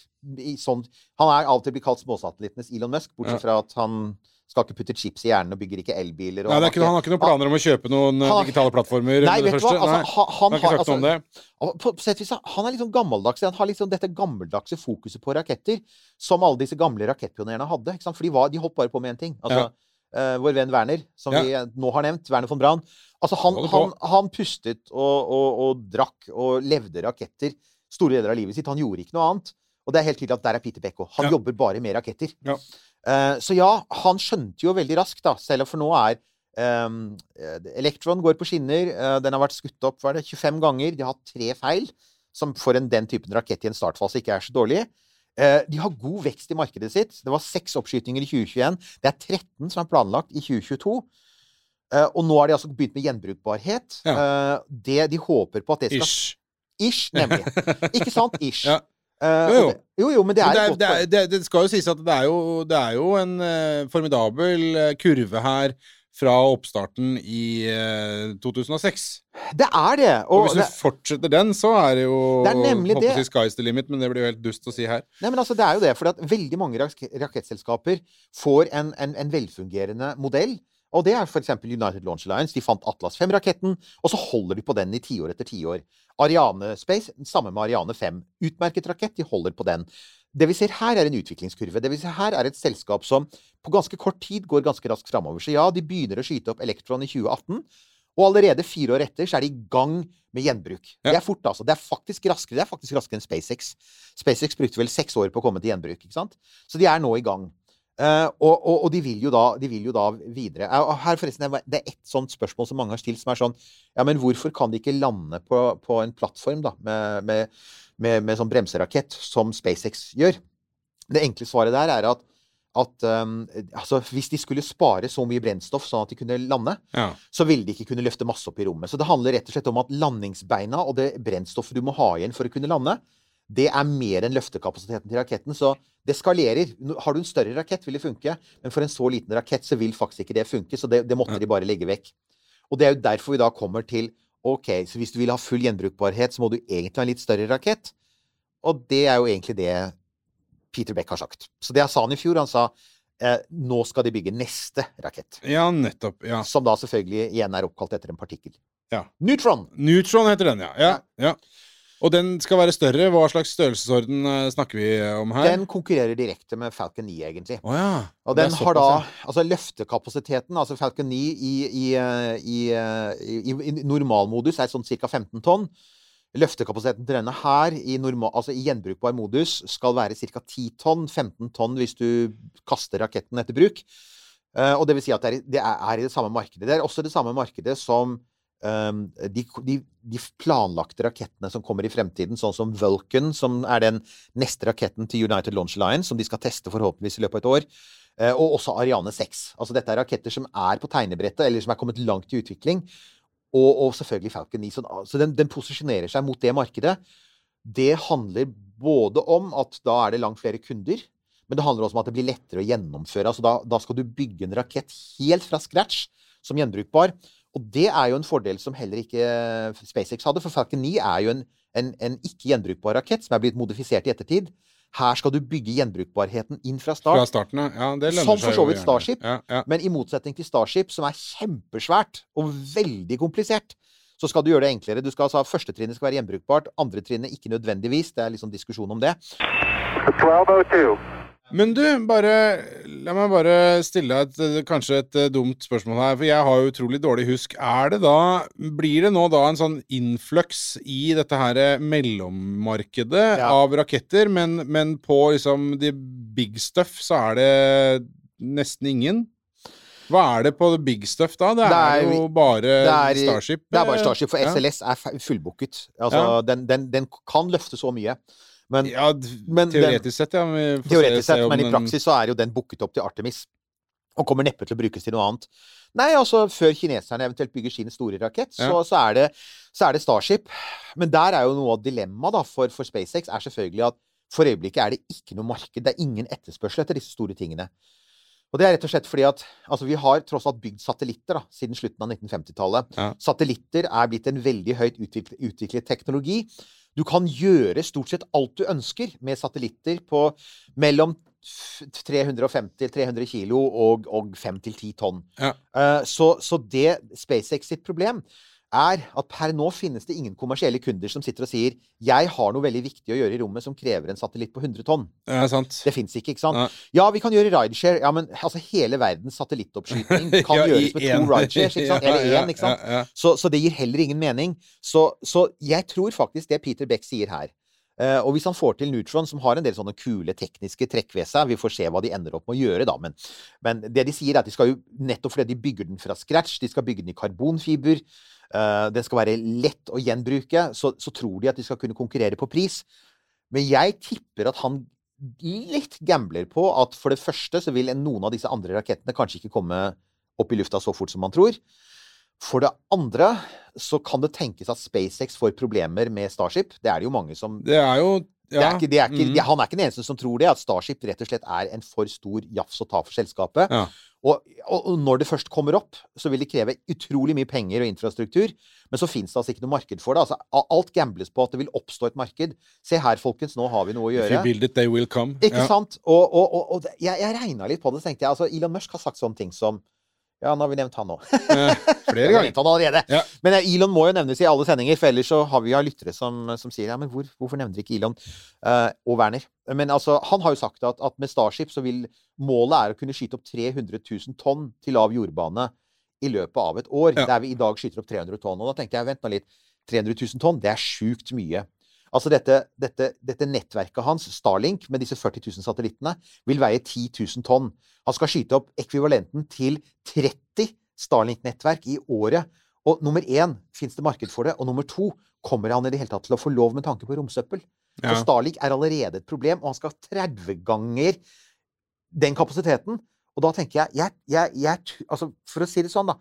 I sånn, han er av og til blitt kalt småsatellittenes Elon Musk, bortsett fra at han skal ikke putte chips i hjernen og bygger ikke elbiler. Nei, det ikke, han har ikke noen planer om å kjøpe noen Han digitale plattformer? Nei, vet du hva? Altså, han, han har altså, det. På, på vis, han er litt sånn gammeldags. Han har liksom dette gammeldagse fokuset på raketter som alle disse gamle rakettpionerene hadde. For de, var, de holdt bare på med én ting. Altså, eh, vår venn Werner, som Ja. vi nå har nevnt, Werner von Braun altså, han, han, han pustet og, og, og drakk og levde raketter store deler av livet sitt. Han gjorde ikke noe annet. Og det er helt tydelig at der er Peter Beck òg. Han Ja. jobber bare med raketter. Ja. Uh, så ja, han skjønte jo veldig raskt, da, selv om for nå er Um, Electron går på skinner. Uh, den har vært skutt opp hva er det, 25 ganger. De har hatt tre feil, som for en, den typen rakett i en startfase ikke er så dårlig. Eh, de har god vekst i markedet sitt. Det var seks oppskytinger i 2021. Det er 13 som er planlagt i 2022. Eh, og nå har de altså begynt med gjenbrukbarhet. Ja. det de håper på at det skal Ish. Ish, nemlig. Ikke sant? Ish. Ja. Uh, Jo, jo. det- jo, jo, men det er, det, er, det, er, det, skal jo sies at det er jo, det er jo en uh, formidabel eh, kurve her fra oppstarten i eh, 2006. Det er det! Og, Og hvis du det, fortsetter den, så er det jo Det er nemlig det. si sky's the limit, men det blir jo helt dust å si her. nei, men altså, det er jo det, for veldig mange rak rakettselskaper får en, en, en velfungerende modell. Og det er f.eks. United Launch Alliance. De fant Atlas 5-raketten, og så holder de på den i tiår etter tiår. Ariane Space, samme med Ariane 5. Utmerket rakett, de holder på den. Det vi ser her, er en utviklingskurve. Det vi ser her, er et selskap som på ganske kort tid går ganske raskt framover. Så ja, de begynner å skyte opp Electron i 2018. Og allerede fire år etter så er de i gang med gjenbruk. Ja. Det er fort, altså. Det er faktisk raskere Det er faktisk raskere enn SpaceX. SpaceX brukte vel seks år på å komme til gjenbruk. ikke sant? Så de er nå i gang. Eh, og, og, og de, vil jo da, de vil jo da videre. Eh, her forresten, Det er ett sånt spørsmål som mange har stilt, som er sånn Ja, men hvorfor kan de ikke lande på, på en plattform da, med, med, med, med sånn bremserakett, som SpaceX gjør? Det enkle svaret der er at, at um, altså, hvis de skulle spare så mye brennstoff sånn at de kunne lande, Ja. så ville de ikke kunne løfte masse opp i rommet. Så det handler rett og slett om at landingsbeina og det brennstoffet du må ha igjen for å kunne lande, det er mer enn løftekapasiteten til raketten. Så det skalerer. Har du en større rakett, vil det funke. Men for en så liten rakett så vil faktisk ikke det funke. Så det, det måtte de bare legge vekk. Og det er jo derfor vi da kommer til OK, så hvis du vil ha full gjenbrukbarhet, så må du egentlig ha en litt større rakett. Og det er jo egentlig det Peter Beck har sagt. Så det sa han i fjor. Han sa eh, nå skal de bygge neste rakett. ja, nettopp. Ja. Som da selvfølgelig igjen er oppkalt etter en partikkel. Ja. Neutron! Neutron heter den, ja. ja. ja. Og den skal være større. Hva slags størrelsesorden eh, snakker vi om her? Den konkurrerer direkte med Falcon 9, egentlig. Oh, ja. Og den har da Altså løftekapasiteten, altså Falcon 9 i, i, eh, i, eh, i, i normalmodus er sånn ca. 15 tonn. Løftekapasiteten til denne her i, normal, altså i gjenbrukbar modus skal være ca. 10 tonn. 15 tonn hvis du kaster raketten etter bruk. Eh, og det vil si at det er, det er, i det samme markedet. Det er også det samme markedet som de, de, de planlagte rakettene som kommer i fremtiden, sånn som Vulcan, som er den neste raketten til United Launch Alliance, som de skal teste forhåpentligvis i løpet av et år. Eh, og også Ariane 6. Altså dette er raketter som er på tegnebrettet, eller som er kommet langt i utvikling. Og, og selvfølgelig Falcon 9. Så, så den, den posisjonerer seg mot det markedet. Det handler både om at da er det langt flere kunder, men det handler også om at det blir lettere å gjennomføre. Altså da, da skal du bygge en rakett helt fra scratch som gjenbrukbar. Og det er jo en fordel som heller ikke SpaceX hadde, for Falcon 9 er jo en, en, en ikke gjenbrukbar rakett som er blitt modifisert i ettertid. Her skal du bygge gjenbrukbarheten inn fra start. Fra starten. Ja, det lønner Som for så vidt. Starship. Ja, ja. Men i motsetning til Starship, som er kjempesvært og veldig komplisert, så skal du gjøre det enklere. Du skal altså ha Første trinnet skal være gjenbrukbart, andre trinnet ikke nødvendigvis. Det er liksom diskusjon om det. 1202. Men du, bare La meg bare stille deg et, eh, kanskje et eh, dumt spørsmål her, for jeg har jo utrolig dårlig husk. Er det da Blir det nå da en sånn influx i dette her eh, mellommarkedet Ja. av raketter, men, men på liksom the big stuff så er det nesten ingen? Hva er det på the big stuff da? Det er, Det er- jo bare det er- Starship. Det er bare Starship, for ja. SLS er fullbooket. Altså, Ja. den, den, den kan løfte så mye. Men Ja, men teoretisk den- sett, ja. Teoretisk se sett, men i praksis så er jo den booket opp til Artemis. Og kommer neppe til å brukes til noe annet. Nei, altså før kineserne eventuelt bygger sin store rakett, så, Ja. så, er, det, så er det Starship. Men der er jo noe av dilemmaet for, for SpaceX er selvfølgelig at for øyeblikket er det ikke noe marked. Det er ingen etterspørsel etter disse store tingene. Og det er rett og slett fordi at altså, vi har tross alt bygd satellitter da, siden slutten av 1950-tallet. Ja. Satellitter er blitt en veldig høyt utviklet, utviklet teknologi. Du kan gjøre stort sett alt du ønsker med satellitter på mellom 350-300 kilo og, og 5-10 tonn. Ja. Uh, så, så det SpaceX sitt problem er at per nå finnes det ingen kommersielle kunder som sitter og sier 'Jeg har noe veldig viktig å gjøre i rommet som krever en satellitt på 100 tonn'. Ja, sant. Det fins ikke, ikke sant? Ja. Ja, vi kan gjøre rideshare. Ja, men altså hele verdens satellittoppskyting kan Ja, gjøres med to en- rideshares, ikke sant? Eller én, ikke sant? Så, så det gir heller ingen mening. Så, så jeg tror faktisk det Peter Beck sier her Og hvis han får til Neutron, som har en del sånne kule tekniske trekk ved seg Vi får se hva de ender opp med å gjøre, da. Men, men det de sier, er at de skal jo nettopp fordi de bygger den fra scratch, de skal bygge den i karbonfiber, eh, den skal være lett å gjenbruke, så, så tror de at de skal kunne konkurrere på pris. Men jeg tipper at han litt gambler på at for det første så vil noen av disse andre rakettene kanskje ikke komme opp i lufta så fort som man tror. For det andre så kan det tenkes at SpaceX får problemer med Starship. Det er det jo mange som Det er jo Det er ikke, det er ikke, mm. han er ikke den eneste som tror det, at Starship rett og slett er en for stor jafs å ta for selskapet. Ja. Og, og, når det først kommer opp, så vil det kreve utrolig mye penger og infrastruktur. Men så fins det altså ikke noe marked for det. Altså, alt gambles på at det vil oppstå et marked. Se her, folkens, nå har vi noe å gjøre. If you build it, they will come. Ikke Ja. sant? Og, og, og, og jeg, jeg regna litt på det, så tenkte jeg altså, Elon Musk har sagt sånne ting som Ja, nå har vi nevnt han nå. Eh, Flere ganger. han allerede. Ja. Men eh, Elon må jo nevnes i alle sendinger, for ellers så har vi jo lyttere som, som sier ja, men hvor, hvorfor nevner ikke Elon uh, og Werner? Men altså, han har jo sagt at, at med Starship så vil målet er å kunne skyte opp 300 000 tonn til lav jordbane i løpet av et år. Ja. Der vi i dag skyter opp 300 tonn. Og da tenkte jeg, vent nå litt. 300 000 tonn, det er sjukt mye. Altså dette, dette, dette nettverket hans, Starlink, med disse 40 000 satellittene, vil veie 10 000 tonn. Han skal skyte opp ekvivalenten til 30 Starlink-nettverk i året. Og nummer én, fins det marked for det? Og nummer to, kommer han i det hele tatt til å få lov med tanke på romsøppel? Ja. For Starlink er allerede et problem, og han skal ha 30 ganger den kapasiteten. Og da tenker jeg, jeg, jeg, jeg altså For å si det sånn, da.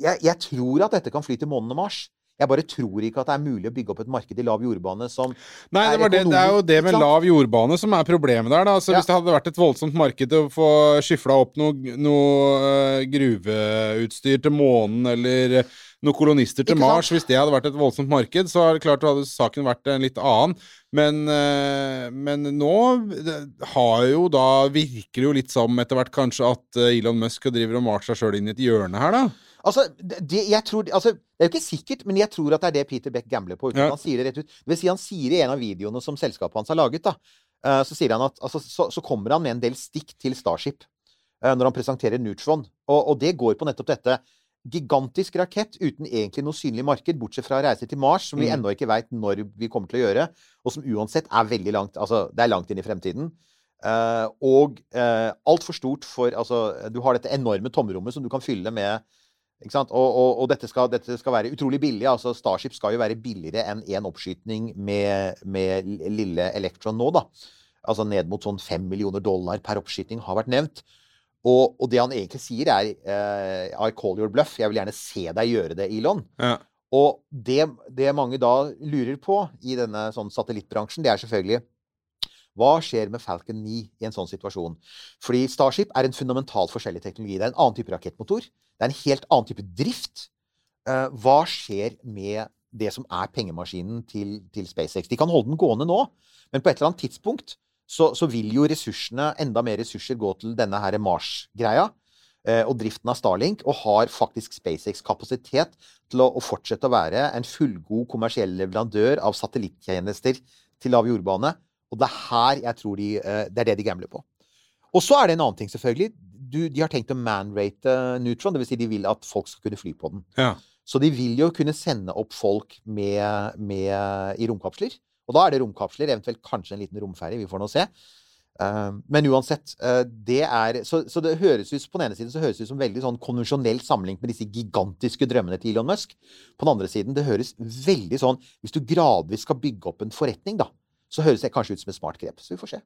Jeg, jeg tror at dette kan fly til månen og Mars. Jeg bare tror ikke at det er mulig å bygge opp et marked i lav jordbane som Nei, det, er det, det er jo det med lav jordbane som er problemet der. da. Altså, Ja. Hvis det hadde vært et voldsomt marked å få skyfla opp noe, noe øh, gruveutstyr til månen, eller øh, noen kolonister til Mars, hvis det hadde vært et voldsomt marked, så er det klart hadde saken vært en litt annen. Men, øh, men nå har jo da Virker det jo litt som etter hvert kanskje at Elon Musk driver og maler seg sjøl inn i et hjørne her, da. Altså, det, jeg tror, altså, det er jo ikke sikkert, men jeg tror at det er det Peter Beck gambler på. uten Ja. Han sier det rett ut. Det vil si, han sier i en av videoene som selskapet hans har laget, da, uh, så sier han at altså, så, så kommer han med en del stikk til Starship uh, når han presenterer Neutron. Og, og det går på nettopp dette. Gigantisk rakett uten egentlig noe synlig marked, bortsett fra å reise til Mars, som vi Mm. ennå ikke veit når vi kommer til å gjøre, og som uansett er veldig langt Altså, det er langt inn i fremtiden. Uh, og uh, altfor stort for Altså, du har dette enorme tomrommet som du kan fylle med? Og, og, og dette, skal, dette skal være utrolig billig. altså Starship skal jo være billigere enn én oppskytning med, med lille Electron nå, da. Altså ned mot sånn fem millioner dollar per oppskyting har vært nevnt. Og, og det han egentlig sier, er uh, I call your bluff. Jeg vil gjerne se deg gjøre det, Elon. Ja. Og det, det mange da lurer på i denne sånn satellittbransjen, det er selvfølgelig hva skjer med Falcon 9 i en sånn situasjon? Fordi Starship er en fundamentalt forskjellig teknologi. Det er en annen type rakettmotor. Det er en helt annen type drift. Eh, hva skjer med det som er pengemaskinen til, til SpaceX? De kan holde den gående nå, men på et eller annet tidspunkt så, så vil jo ressursene, enda mer ressurser, gå til denne her Mars-greia. eh, Og driften av Starlink, og har faktisk SpaceX kapasitet til å, å fortsette å være en fullgod kommersiell leverandør av satellittjenester til lav jordbane. Og det er her jeg tror de eh, Det er det de gambler på. Og så er det en annen ting, selvfølgelig. Du, de har tenkt å man-rate Neutron. Dvs. Si de vil at folk skal kunne fly på den. Ja. Så de vil jo kunne sende opp folk med, med, i romkapsler. Og da er det romkapsler, eventuelt kanskje en liten romferie. Vi får nå se. Eh, men uansett, eh, det er så, så det høres ut på den ene siden så høres det ut som veldig sånn konvensjonelt sammenlignet med disse gigantiske drømmene til Elon Musk. På den andre siden, det høres veldig sånn Hvis du gradvis skal bygge opp en forretning, da, så høres det kanskje ut som et smart grep. Så vi får se.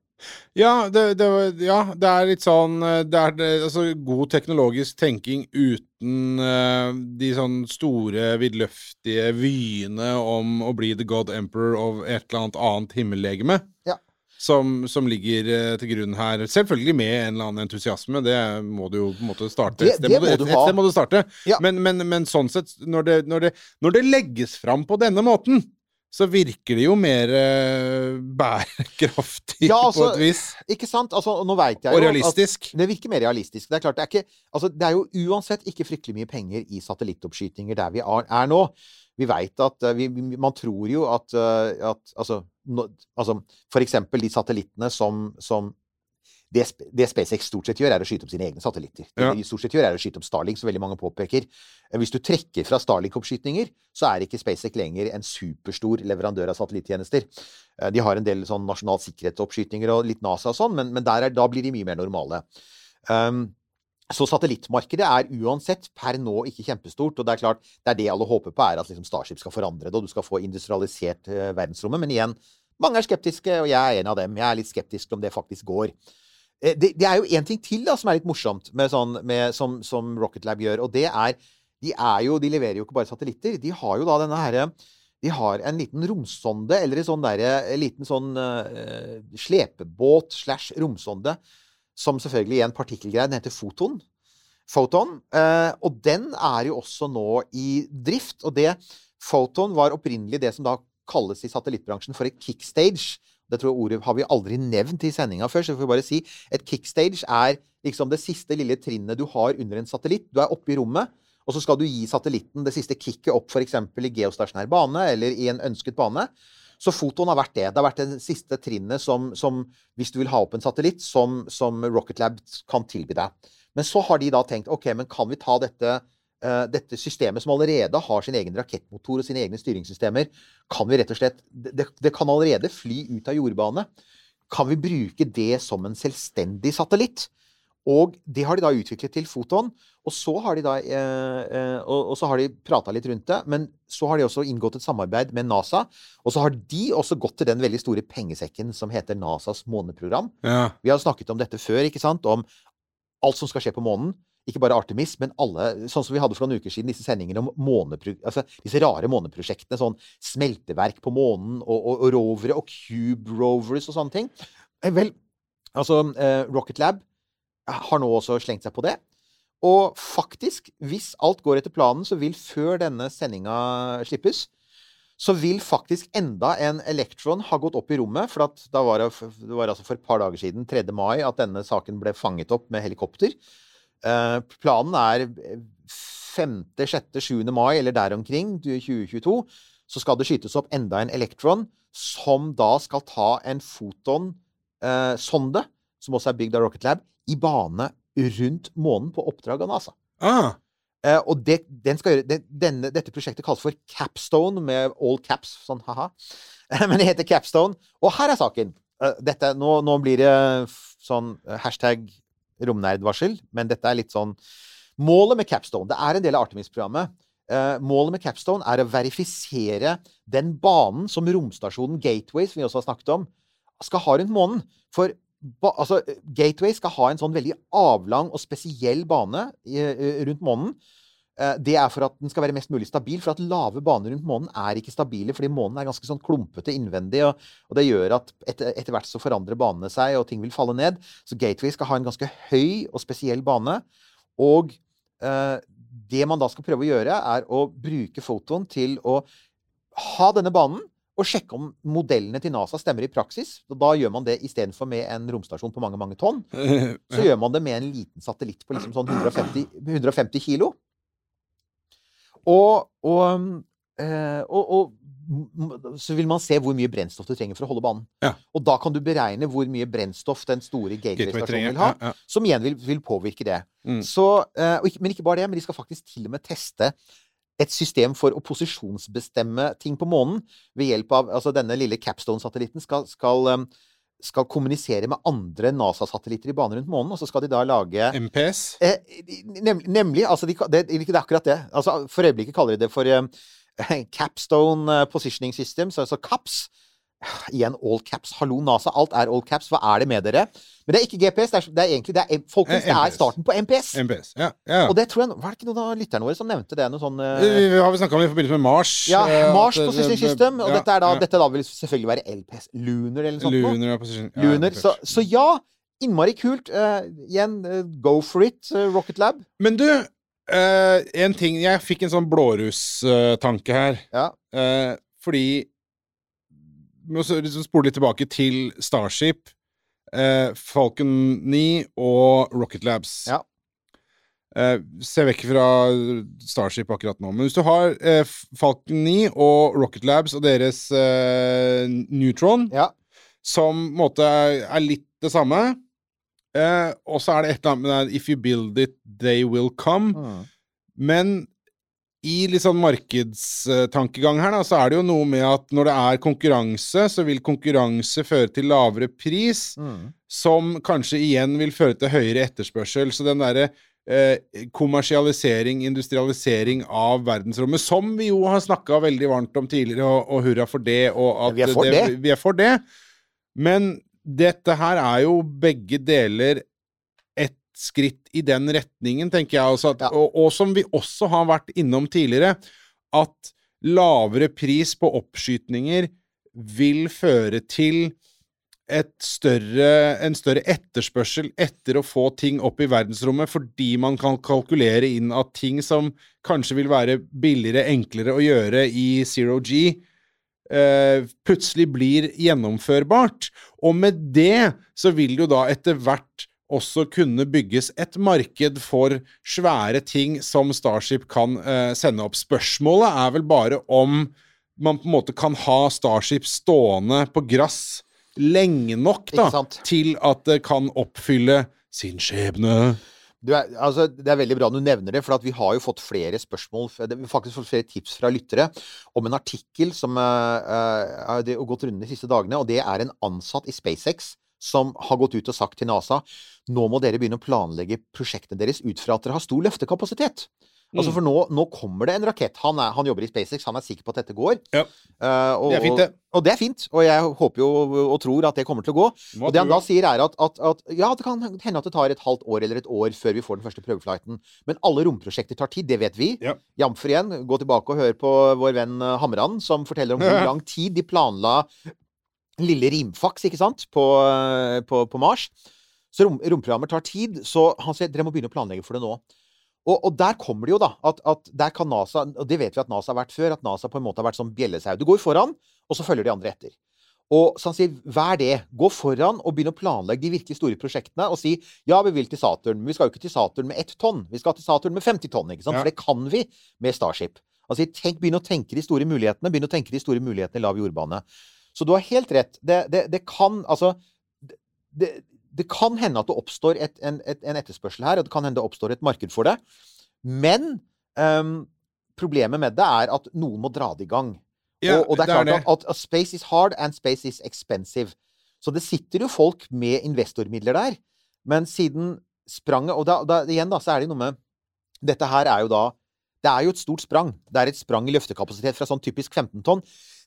Ja, det, det, ja, det er litt sånn eh, Det er altså, god teknologisk tenking uten uh, de sånn store, vidløftige vyene om å bli the god emperor of et eller annet annet himmellegeme. Ja. Som, som ligger eh, til grunn her. Selvfølgelig med en eller annen entusiasme. Det må du jo på en måte starte. Det- det, det må, et, du et ha. må du starte. Ja. Men, men, men sånn sett, når det, når, det, når det legges fram på denne måten, så virker det jo mer eh, bærekraftig Ja, på altså, et vis. Ikke sant? Altså, nå vet jeg Og jo at realistisk. Det virker mer realistisk. Det er klart, det er, ikke, altså, det er jo uansett ikke fryktelig mye penger i satellittoppskytinger der vi er, er nå. Vi veit at eh, vi, vi- Man tror jo at, eh, at altså, no, altså For eksempel de satellittene som, som det, det SpaceX stort sett gjør, er å skyte opp sine egne satellitter. Det de stort sett gjør, er å skyte opp Starlink, som veldig mange påpeker. Eh, Hvis du trekker fra Starlink-oppskytninger, så er ikke SpaceX lenger en superstor leverandør av satellittjenester. Eh, De har en del sånn nasjonal sikkerhetsoppskytninger og litt NASA og sånn, men, men der er, da blir de mye mer normale. Um, så satellittmarkedet er uansett per nå ikke kjempestort. Og det er klart, det er det alle håper på, er at liksom Starship skal forandre det, og du skal få industrialisert eh, verdensrommet. Men igjen, mange er skeptiske, og jeg er en av dem. Jeg er litt skeptisk om det faktisk går. Eh, Det, det er jo én ting til da, som er litt morsomt, med sånn, med, som, som Rocket Lab gjør, og det er de, er jo, de leverer jo ikke bare satellitter. De har jo da denne herre de har en liten romsonde, eller en, sånn der, en liten sånn uh, slepebåt slash romsonde, som selvfølgelig er en partikkelgreie. Den heter Foton. Photon. Uh, og den er jo også nå i drift. Og det Photon var opprinnelig det som da kalles i satellittbransjen for et kickstage. Det tror jeg ordet har vi aldri nevnt i sendinga før, så vi får bare si et kickstage er liksom det siste lille trinnet du har under en satellitt. Du er oppe i rommet, og så skal du gi satellitten det siste kicket opp f.eks. i geostasjonær bane eller i en ønsket bane. Så fotoen har vært det. Det har vært det siste trinnet som, som hvis du vil ha opp en satellitt, som, som Rocket Lab kan tilby deg. Men så har de da tenkt OK, men kan vi ta dette, dette systemet som allerede har sin egen rakettmotor og sine egne styringssystemer, kan vi rett og slett Det, det kan allerede fly ut av jordbane. Kan vi bruke det som en selvstendig satellitt? Og det har de da utviklet til Foton. Og så har de da eh, eh, og, og så har de prata litt rundt det. Men så har de også inngått et samarbeid med NASA. Og så har de også gått til den veldig store pengesekken som heter NASAs måneprogram. Ja. Vi har snakket om dette før, ikke sant? Om alt som skal skje på månen. Ikke bare Artemis, men alle Sånn som vi hadde for noen uker siden, disse sendingene om månepro... Altså disse rare måneprosjektene. Sånn smelteverk på månen, og, og, og rovere, og cube rovers og sånne ting. Eh, Vel, altså eh, Rocket Lab har nå også slengt seg på det. Og faktisk, hvis alt går etter planen, så vil før denne sendinga slippes, så vil faktisk enda en Electron ha gått opp i rommet. For var det, det var altså for et par dager siden, 3. mai, at denne saken ble fanget opp med helikopter. Eh, planen er 5., 6., 7. mai eller der omkring 2022. Så skal det skytes opp enda en elektron, som da skal ta en foton-sonde, som også er bygd av Rocket Lab, i bane rundt månen på oppdrag av NASA. Ah, Uh, og det, den skal gjøre, det, denne, dette prosjektet kalles for Capstone, med all caps, sånn ha-ha. Men det heter Capstone. Og her er saken. Uh, dette, nå, nå blir det sånn eh, hashtag romnerdvarsel, men dette er litt sånn Målet med Capstone Det er en del av Artemis-programmet. Uh, målet med Capstone er å verifisere den banen som romstasjonen Gateway, som vi også har snakket om, skal ha rundt månen. For altså, Gateway skal ha en sånn veldig avlang og spesiell bane i, eh, rundt månen. Eh, Det er for at den skal være mest mulig stabil. For at lave baner rundt månen er ikke stabile, fordi månen er ganske sånn klumpete innvendig. Og, og det gjør at etter, etter hvert så forandrer banene seg, og ting vil falle ned. Så Gateway skal ha en ganske høy og spesiell bane. Og eh, det man da skal prøve å gjøre, er å bruke fotoen til å ha denne banen og sjekke om modellene til NASA stemmer i praksis. Og da gjør man det istedenfor med en romstasjon på mange mange tonn. Så gjør man det med en liten satellitt på liksom sånn 150, 150 kilo. Og, og, eh, og, og så vil man se hvor mye brennstoff du trenger for å holde banen. Ja. Og da kan du beregne hvor mye brennstoff den store Gateway Gateway-stasjonen vil ha. Ja, ja. Som igjen vil, vil påvirke det. Mm. Så, eh, men ikke bare det, men de skal faktisk til og med teste et system for å posisjonsbestemme ting på månen ved hjelp av altså Denne lille Capstone-satellitten skal, skal, eh, skal kommunisere med andre NASA-satellitter i bane rundt månen, og så skal de da lage MPS? Eh, nem, nemlig. Altså, de, det, det er akkurat det. Altså, for øyeblikket kaller de det for eh, Capstone eh, Positioning Systems, altså CAPS. Igjen all caps. Hallo, NASA. Alt er all caps. Hva er det med dere? Men det er ikke GPS. Det er, det er egentlig det er, folkens, Eh, det er starten på MPS. MPS, ja. ja. Og det tror jeg Var det ikke noen av lytterne våre som nevnte det? Noe sånn uh, Vi vi har vi snakka om det i forbindelse med Mars. Ja, eh, Mars uh, Position System. Og dette, er da, dette da vil selvfølgelig være LPS. Lunar eller noe sånt. Lunar position. Lunar. Så, så ja, innmari kult. Uh, igjen, go for it, Rocket Lab. Men du, en ting Jeg fikk en sånn blårustanke her. Ja. Fordi må så liksom spole litt tilbake til Starship, eh, Falcon 9 og Rocket Labs. Ja. Eh, se vekk fra Starship akkurat nå. Men hvis du har eh, Falcon 9 og Rocket Labs og deres eh, Neutron, Ja. som på en måte er, er litt det samme eh, Og så er det et eller annet med det If you build it, they will come. Mm. Men i litt sånn markedstankegang her, da, så er det jo noe med at når det er konkurranse, så vil konkurranse føre til lavere pris, Mm. som kanskje igjen vil føre til høyere etterspørsel. Så den derre eh, kommersialisering, industrialisering av verdensrommet, som vi jo har snakka veldig varmt om tidligere, og, og hurra for det, og at Vi er for det. Vi er for det. Men dette her er jo begge deler skritt i den retningen, tenker jeg. Altså at, Ja. og, og som vi også har vært innom tidligere, at lavere pris på oppskytninger vil føre til større, en større etterspørsel etter å få ting opp i verdensrommet, fordi man kan kalkulere inn at ting som kanskje vil være billigere, enklere å gjøre i zero G, eh, plutselig blir gjennomførbart. Og med det så vil jo da etter hvert også kunne bygges et marked for svære ting som Starship kan eh, sende opp. Spørsmålet er vel bare om man på en måte kan ha Starship stående på grass lenge nok da, til at det kan oppfylle sin skjebne. Du er, altså, det er veldig bra du nevner det, for at vi har jo fått flere spørsmål faktisk fått flere tips fra lyttere om en artikkel som uh, er har gått rundt de siste dagene, og det er en ansatt i SpaceX som har gått ut og sagt til NASA nå må dere begynne å planlegge prosjektene deres ut fra at dere har stor løftekapasitet. Altså Mm. For nå, nå kommer det en rakett. Han, er, han jobber i SpaceX, han er sikker på at dette går. Ja. Uh, og, Det er fint, det. Og, og det er fint, og jeg håper jo og tror at det kommer til å gå. Må Og det han da sier, er at, at, at ja, det kan hende at det tar et halvt år eller et år før vi får den første prøveflighten. Men alle romprosjekter tar tid, det vet vi. Ja. Jamfør igjen, gå tilbake og hør på vår venn eh, Hamran, som forteller om hvor lang tid de planla lille rimfaks, ikke sant, på, på, på Mars. Så rom, romprogrammer tar tid, så han sier dere må begynne å planlegge for det nå. Og, og der kommer det jo, da, at, at der kan NASA Og det vet vi at NASA har vært før, at NASA på en måte har vært som bjellesau. Du går foran, og så følger de andre etter. Og så han sier, vær det. Gå foran og begynn å planlegge de virkelig store prosjektene. Og si ja, vi vil til Saturn, men vi skal jo ikke til Saturn med ett tonn. Vi skal til Saturn med 50 tonn. ikke sant? Ja. For det kan vi med Starship. Sier, tenk, begynn å tenke de store mulighetene. Begynn å tenke de store mulighetene i lav jordbane. Så du har helt rett. Det, det, det kan altså det, kan hende at det oppstår et, en, et, en etterspørsel her, og det kan hende det oppstår et marked for det. Men um, problemet med det er at noen må dra det i gang. Ja, og, og det er klart. At, at, at space is hard and space is expensive. Så det sitter jo folk med investormidler der. Men siden spranget Og da, da, igjen da, så er det noe med Dette her er jo da Det er jo et stort sprang. Det er et sprang i løftekapasitet fra sånn typisk 15 tonn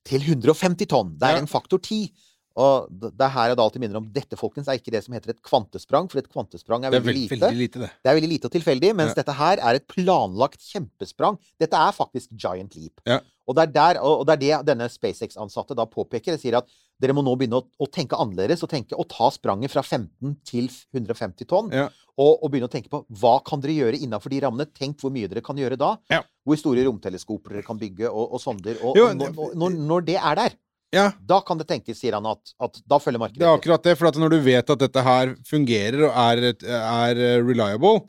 til 150 tonn. Det er Ja. en faktor 10. Og det er her jeg da alltid minner om dette, folkens, er ikke det som heter et kvantesprang, for et kvantesprang er Det er veldig veldig, lite. veldig lite, det. Det er veldig lite og tilfeldig, mens Ja. dette her er et planlagt kjempesprang. Dette er faktisk giant leap. Ja. Og, det er der, og det er det denne SpaceX-ansatte da påpeker. De sier at dere må nå begynne å, å tenke annerledes, og tenke å ta spranget fra 15 til 150 tonn. Ja. Og, og begynne å tenke på hva kan dere gjøre innenfor de rammene. Tenk hvor mye dere kan gjøre da. Ja. Hvor store romteleskoper dere kan bygge, og, og sonder. Og, Jo, når, når, når det er der, Ja, da kan det tenkes, sier han, at, at da følger markedet det er akkurat det. For at når du vet at dette her fungerer og er, er eh, reliable,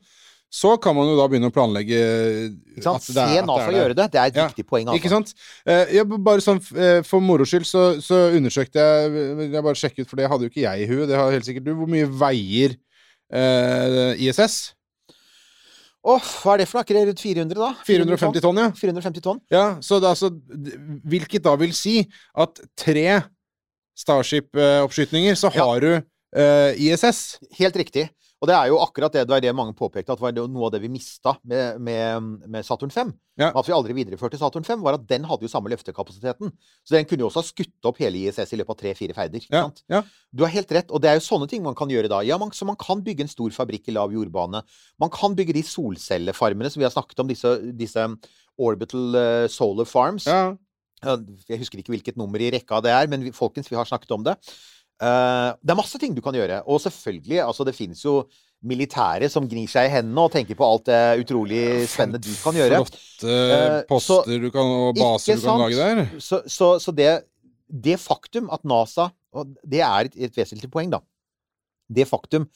så kan man jo da begynne å planlegge Ikke sant? at det er- Se NASA gjøre det. Det er et Ja. viktig poeng. Altså. Ikke sant? Eh, jeg, bare sånn eh, For moro skyld så, så undersøkte jeg Jeg bare sjekket, ut, for det hadde jo ikke jeg i huet. Det har helt sikkert du. Hvor mye veier eh, ISS? Åh, hva er det for noe? Rundt 400, da? 450 tonn, ja. 450 tonn. ja så det, altså, hvilket da vil si at tre Starship-oppskytninger, så Ja. har du uh, ISS. Helt riktig. Og det er jo akkurat det, det var det mange påpekte, at det var noe av det vi mista med, med, med Saturn 5. Ja. At vi aldri videreførte Saturn 5, var at den hadde jo samme løftekapasiteten. Så den kunne jo også ha skutt opp hele ISS i løpet av tre-fire ferder. Ja, ja. Du har helt rett, og det er jo sånne ting man kan gjøre da. Ja, man, så man kan bygge en stor fabrikk i lav jordbane. Man kan bygge de solcellefarmene som vi har snakket om, disse, disse orbital eh, solar farms. Jeg husker ikke hvilket nummer i rekka det er, men vi, folkens, vi har snakket om det. Eh, det er masse ting du kan gjøre. Og selvfølgelig, altså det finnes jo militære som gnir seg i hendene og tenker på alt det utrolig spennende du kan gjøre. Flotte Eh, poster så- du kan, og baser du kan lage der. Så, så, så det, det faktum at NASA Og det er et, et vesentlig poeng, da. Det faktum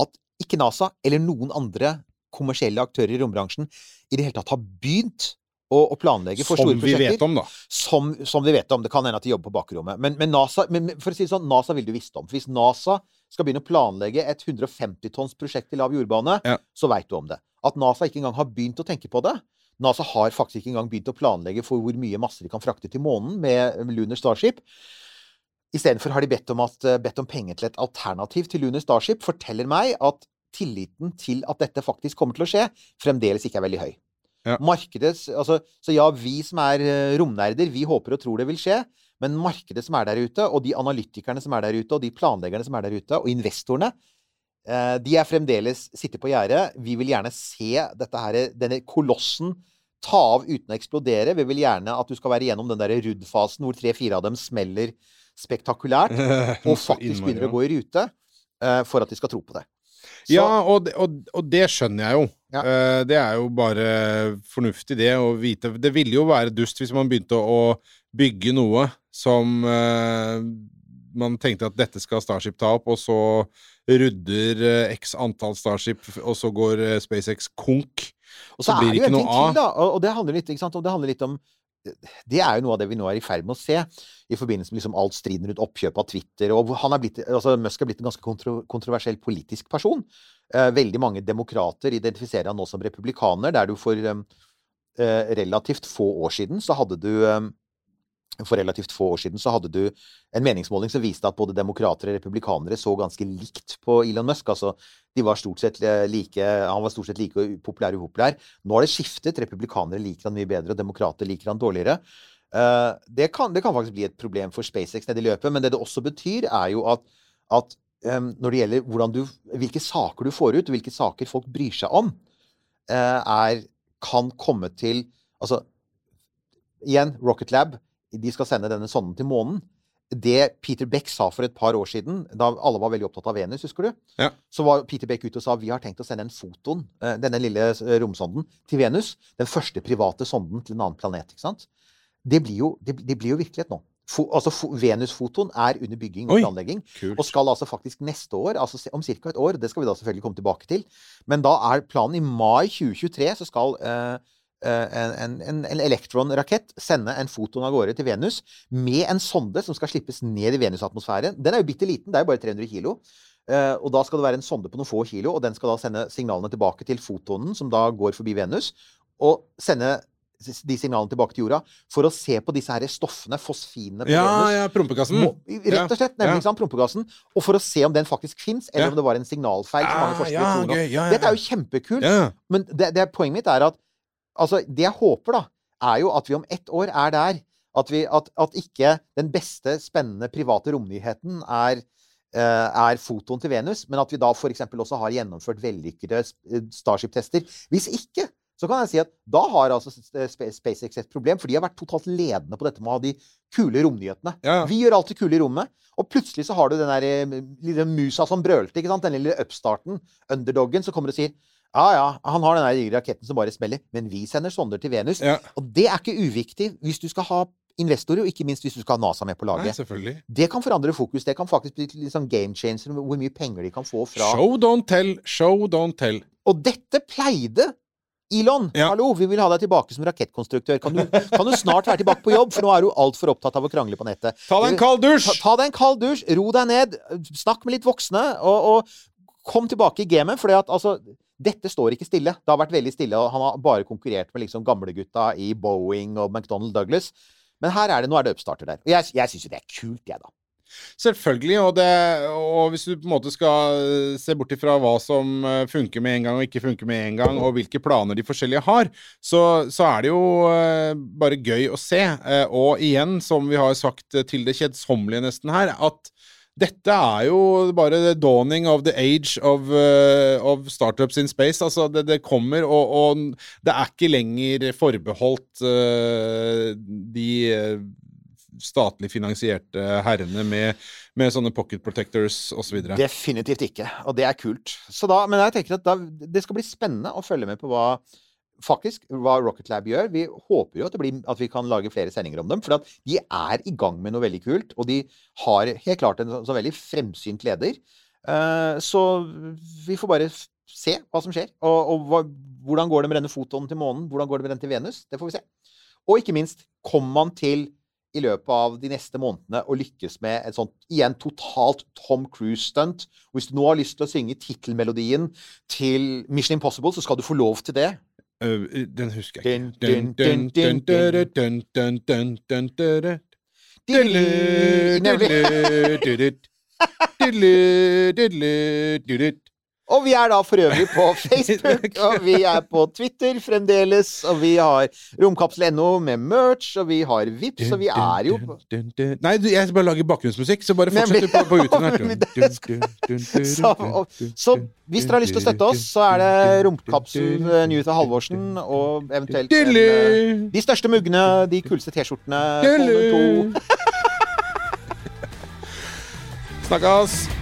at ikke NASA eller noen andre kommersielle aktører i rombransjen i det hele tatt har begynt å planlegge for Som store vi vet om, da. Som, som vi vet om. Det kan hende at de jobber på bakrommet. Men, men NASA men, for å si det sånn, NASA vil du visst om. For hvis NASA skal begynne å planlegge et 150 tonns prosjekt i lav jordbane, Ja. så veit du om det. At NASA ikke engang har begynt å tenke på det. NASA har faktisk ikke engang begynt å planlegge for hvor mye masse de kan frakte til månen med Lunar Starship. Istedenfor har de bedt om, at, bedt om penger til et alternativ til Lunar Starship. Forteller meg at tilliten til at dette faktisk kommer til å skje, fremdeles ikke er veldig høy. Ja. Markedet, altså, så ja, vi som er eh, romnerder, vi håper og tror det vil skje. Men markedet som er der ute, og de analytikerne som er der ute, og de planleggerne som er der ute, og investorene, eh, de er fremdeles sitter på gjerdet. Vi vil gjerne se dette her, denne kolossen ta av uten å eksplodere. Vi vil gjerne at du skal være gjennom den der Rudd-fasen hvor tre-fire av dem smeller spektakulært, og faktisk begynner å gå i rute, eh, for at de skal tro på det. Så, Ja, og det, og, og det skjønner jeg jo. Ja. Eh, det er jo bare fornuftig, det å vite Det ville jo være dust hvis man begynte å, bygge noe som eh, man tenkte at dette skal Starship ta opp, og så rudder eh, x antall Starship, og så går SpaceX konk. Og så så, blir det ikke noe av. Og, det handler litt, det handler litt om Det er jo noe av det vi nå er i ferd med å se, i forbindelse med liksom alt striden rundt oppkjøp av Twitter. Og han er blitt, altså Musk er blitt en ganske kontro, kontroversiell politisk person. Eh, veldig mange demokrater identifiserer han nå som republikaner, der du for eh, eh, relativt få år siden så hadde du eh, for relativt få år siden så hadde du en meningsmåling som viste at både demokrater og republikanere så ganske likt på Elon Musk. Altså, de var stort sett eh, like, han var stort sett like populær og upopulær. Nå har det skiftet. Republikanere liker han mye bedre, og demokrater liker han dårligere. Eh, det, kan, det kan faktisk bli et problem for SpaceX nede i løpet, men det det også betyr, er jo at, at em, når det gjelder du, hvilke saker du får ut, og hvilke saker folk bryr seg om, eh, er, kan komme til Altså, igjen, Rocket Lab de skal sende denne sonden til månen. Det Peter Beck sa for et par år siden, da alle var veldig opptatt av Venus, husker du? Ja. Så var Peter Beck ute og sa vi har tenkt å sende en foton, eh, denne lille eh, romsonden, til Venus. Den første private sonden til en annen planet. ikke sant? Det blir jo, det, det blir jo virkelighet nå. Fo, altså, Venusfotoen er under bygging og planlegging. Kult. Og skal altså faktisk neste år, altså om ca. et år, det skal vi da selvfølgelig komme tilbake til, men da er planen i mai 2023 så skal eh, en, en, en, en elektronrakett sende en foton av gårde til Venus med en sonde som skal slippes ned i Venus-atmosfæren. Den er jo bitte liten, det er jo bare 300 kilo. Eh, og da skal det være en sonde på noen få kilo, og den skal da sende signalene tilbake til fotonen, som da går forbi Venus, og sende de signalene tilbake til jorda for å se på disse her stoffene, fosfinene på Ja, Venus. ja, prompekassen. Må, rett og slett, nemlig ja. sant, prompegassen. Og for å se om den faktisk fins, eller Ja. om det var en signalfeil. som mange Ah, forskere ja, tror nå. Dette er jo kjempekult. Men det, det, poenget mitt er at altså, det jeg håper, da, er jo at vi om ett år er der. At, vi, at, at ikke den beste, spennende private romnyheten er eh, er fotoen til Venus, men at vi da f.eks. også har gjennomført vellykkede eh, Starship-tester. Hvis ikke, så kan jeg si at da har altså SpaceX et problem, for de har vært totalt ledende på dette med å ha de kule romnyhetene. Ja. Vi gjør alt det kule i rommet, og plutselig så har du den der eh, lille musa som brølte, ikke sant? Den lille upstarten, underdoggen, som kommer og sier ja, ja, han har den digre raketten som bare smeller, men vi sender sonder til Venus. Ja. Og det er ikke uviktig hvis du skal ha investorer, og ikke minst hvis du skal ha NASA med på Nei, laget. selvfølgelig. Det kan forandre fokus. Det kan faktisk bli litt sånn game changer hvor mye penger de kan få fra Show don't tell, show don't tell. Og dette pleide Elon, Ja. hallo, vi vil ha deg tilbake som rakettkonstruktør. Kan du, kan du snart være tilbake på jobb, for nå er du altfor opptatt av å krangle på nettet. Ta deg en kald dusj! Ta, ta deg en kald dusj, ro deg ned, snakk med litt voksne, og, og kom tilbake i gamet. For altså, dette står ikke stille. Det har vært veldig stille, og han har bare konkurrert med liksom gamlegutta i Boeing og McDonald Douglas. Men her er det, nå er det oppstarter der. Og jeg, jeg syns jo det er kult, jeg, da. Selvfølgelig, og, det, og hvis du på en måte skal eh, se bort ifra hva som eh, funker med en gang og ikke funker med en gang, og hvilke planer de forskjellige har, så, så er det jo eh, bare gøy å se. Og igjen, som vi har sagt til det kjedsommelige nesten her, at dette er jo bare the dawning of the age of, uh, of startups in space. Altså, det, det kommer, og, og det er ikke lenger forbeholdt uh, de eh, statlig finansierte herrene med, med sånne pocket protectors osv. Definitivt ikke. Og det er kult. Da, men jeg tenker at da, det skal bli spennende å følge med på hva faktisk, hva Rocket Lab gjør. Vi håper jo at, blir, at vi kan lage flere sendinger om dem. For de er i gang med noe veldig kult. Og de har helt klart en så, så veldig fremsynt leder. Eh, så vi får bare se hva som skjer. Og, og hva, hvordan går det med denne fotoen til månen? Hvordan går det med den til Venus? Det får vi se. Og ikke minst, kommer man til i løpet av de neste månedene å lykkes med et sånt igjen totalt Tom Cruise-stunt. Hvis du nå har lyst til å synge tittelmelodien til Mission Impossible, så skal du få lov til det. Den husker jeg ikke. Nemlig. Og vi er da for øvrig på Facebook, og vi er på Twitter fremdeles, og vi har romkapsel.no med merch, og vi har Vips, og vi er jo på. Nei, jeg skal bare lage bakgrunnsmusikk, så bare fortsett på, på det. Så, så hvis dere har lyst til å støtte oss, så er det Romkapsel eh, Newt og Halvorsen og eventuelt en, eh, de største muggene, de kuleste T-skjortene. Snakkes!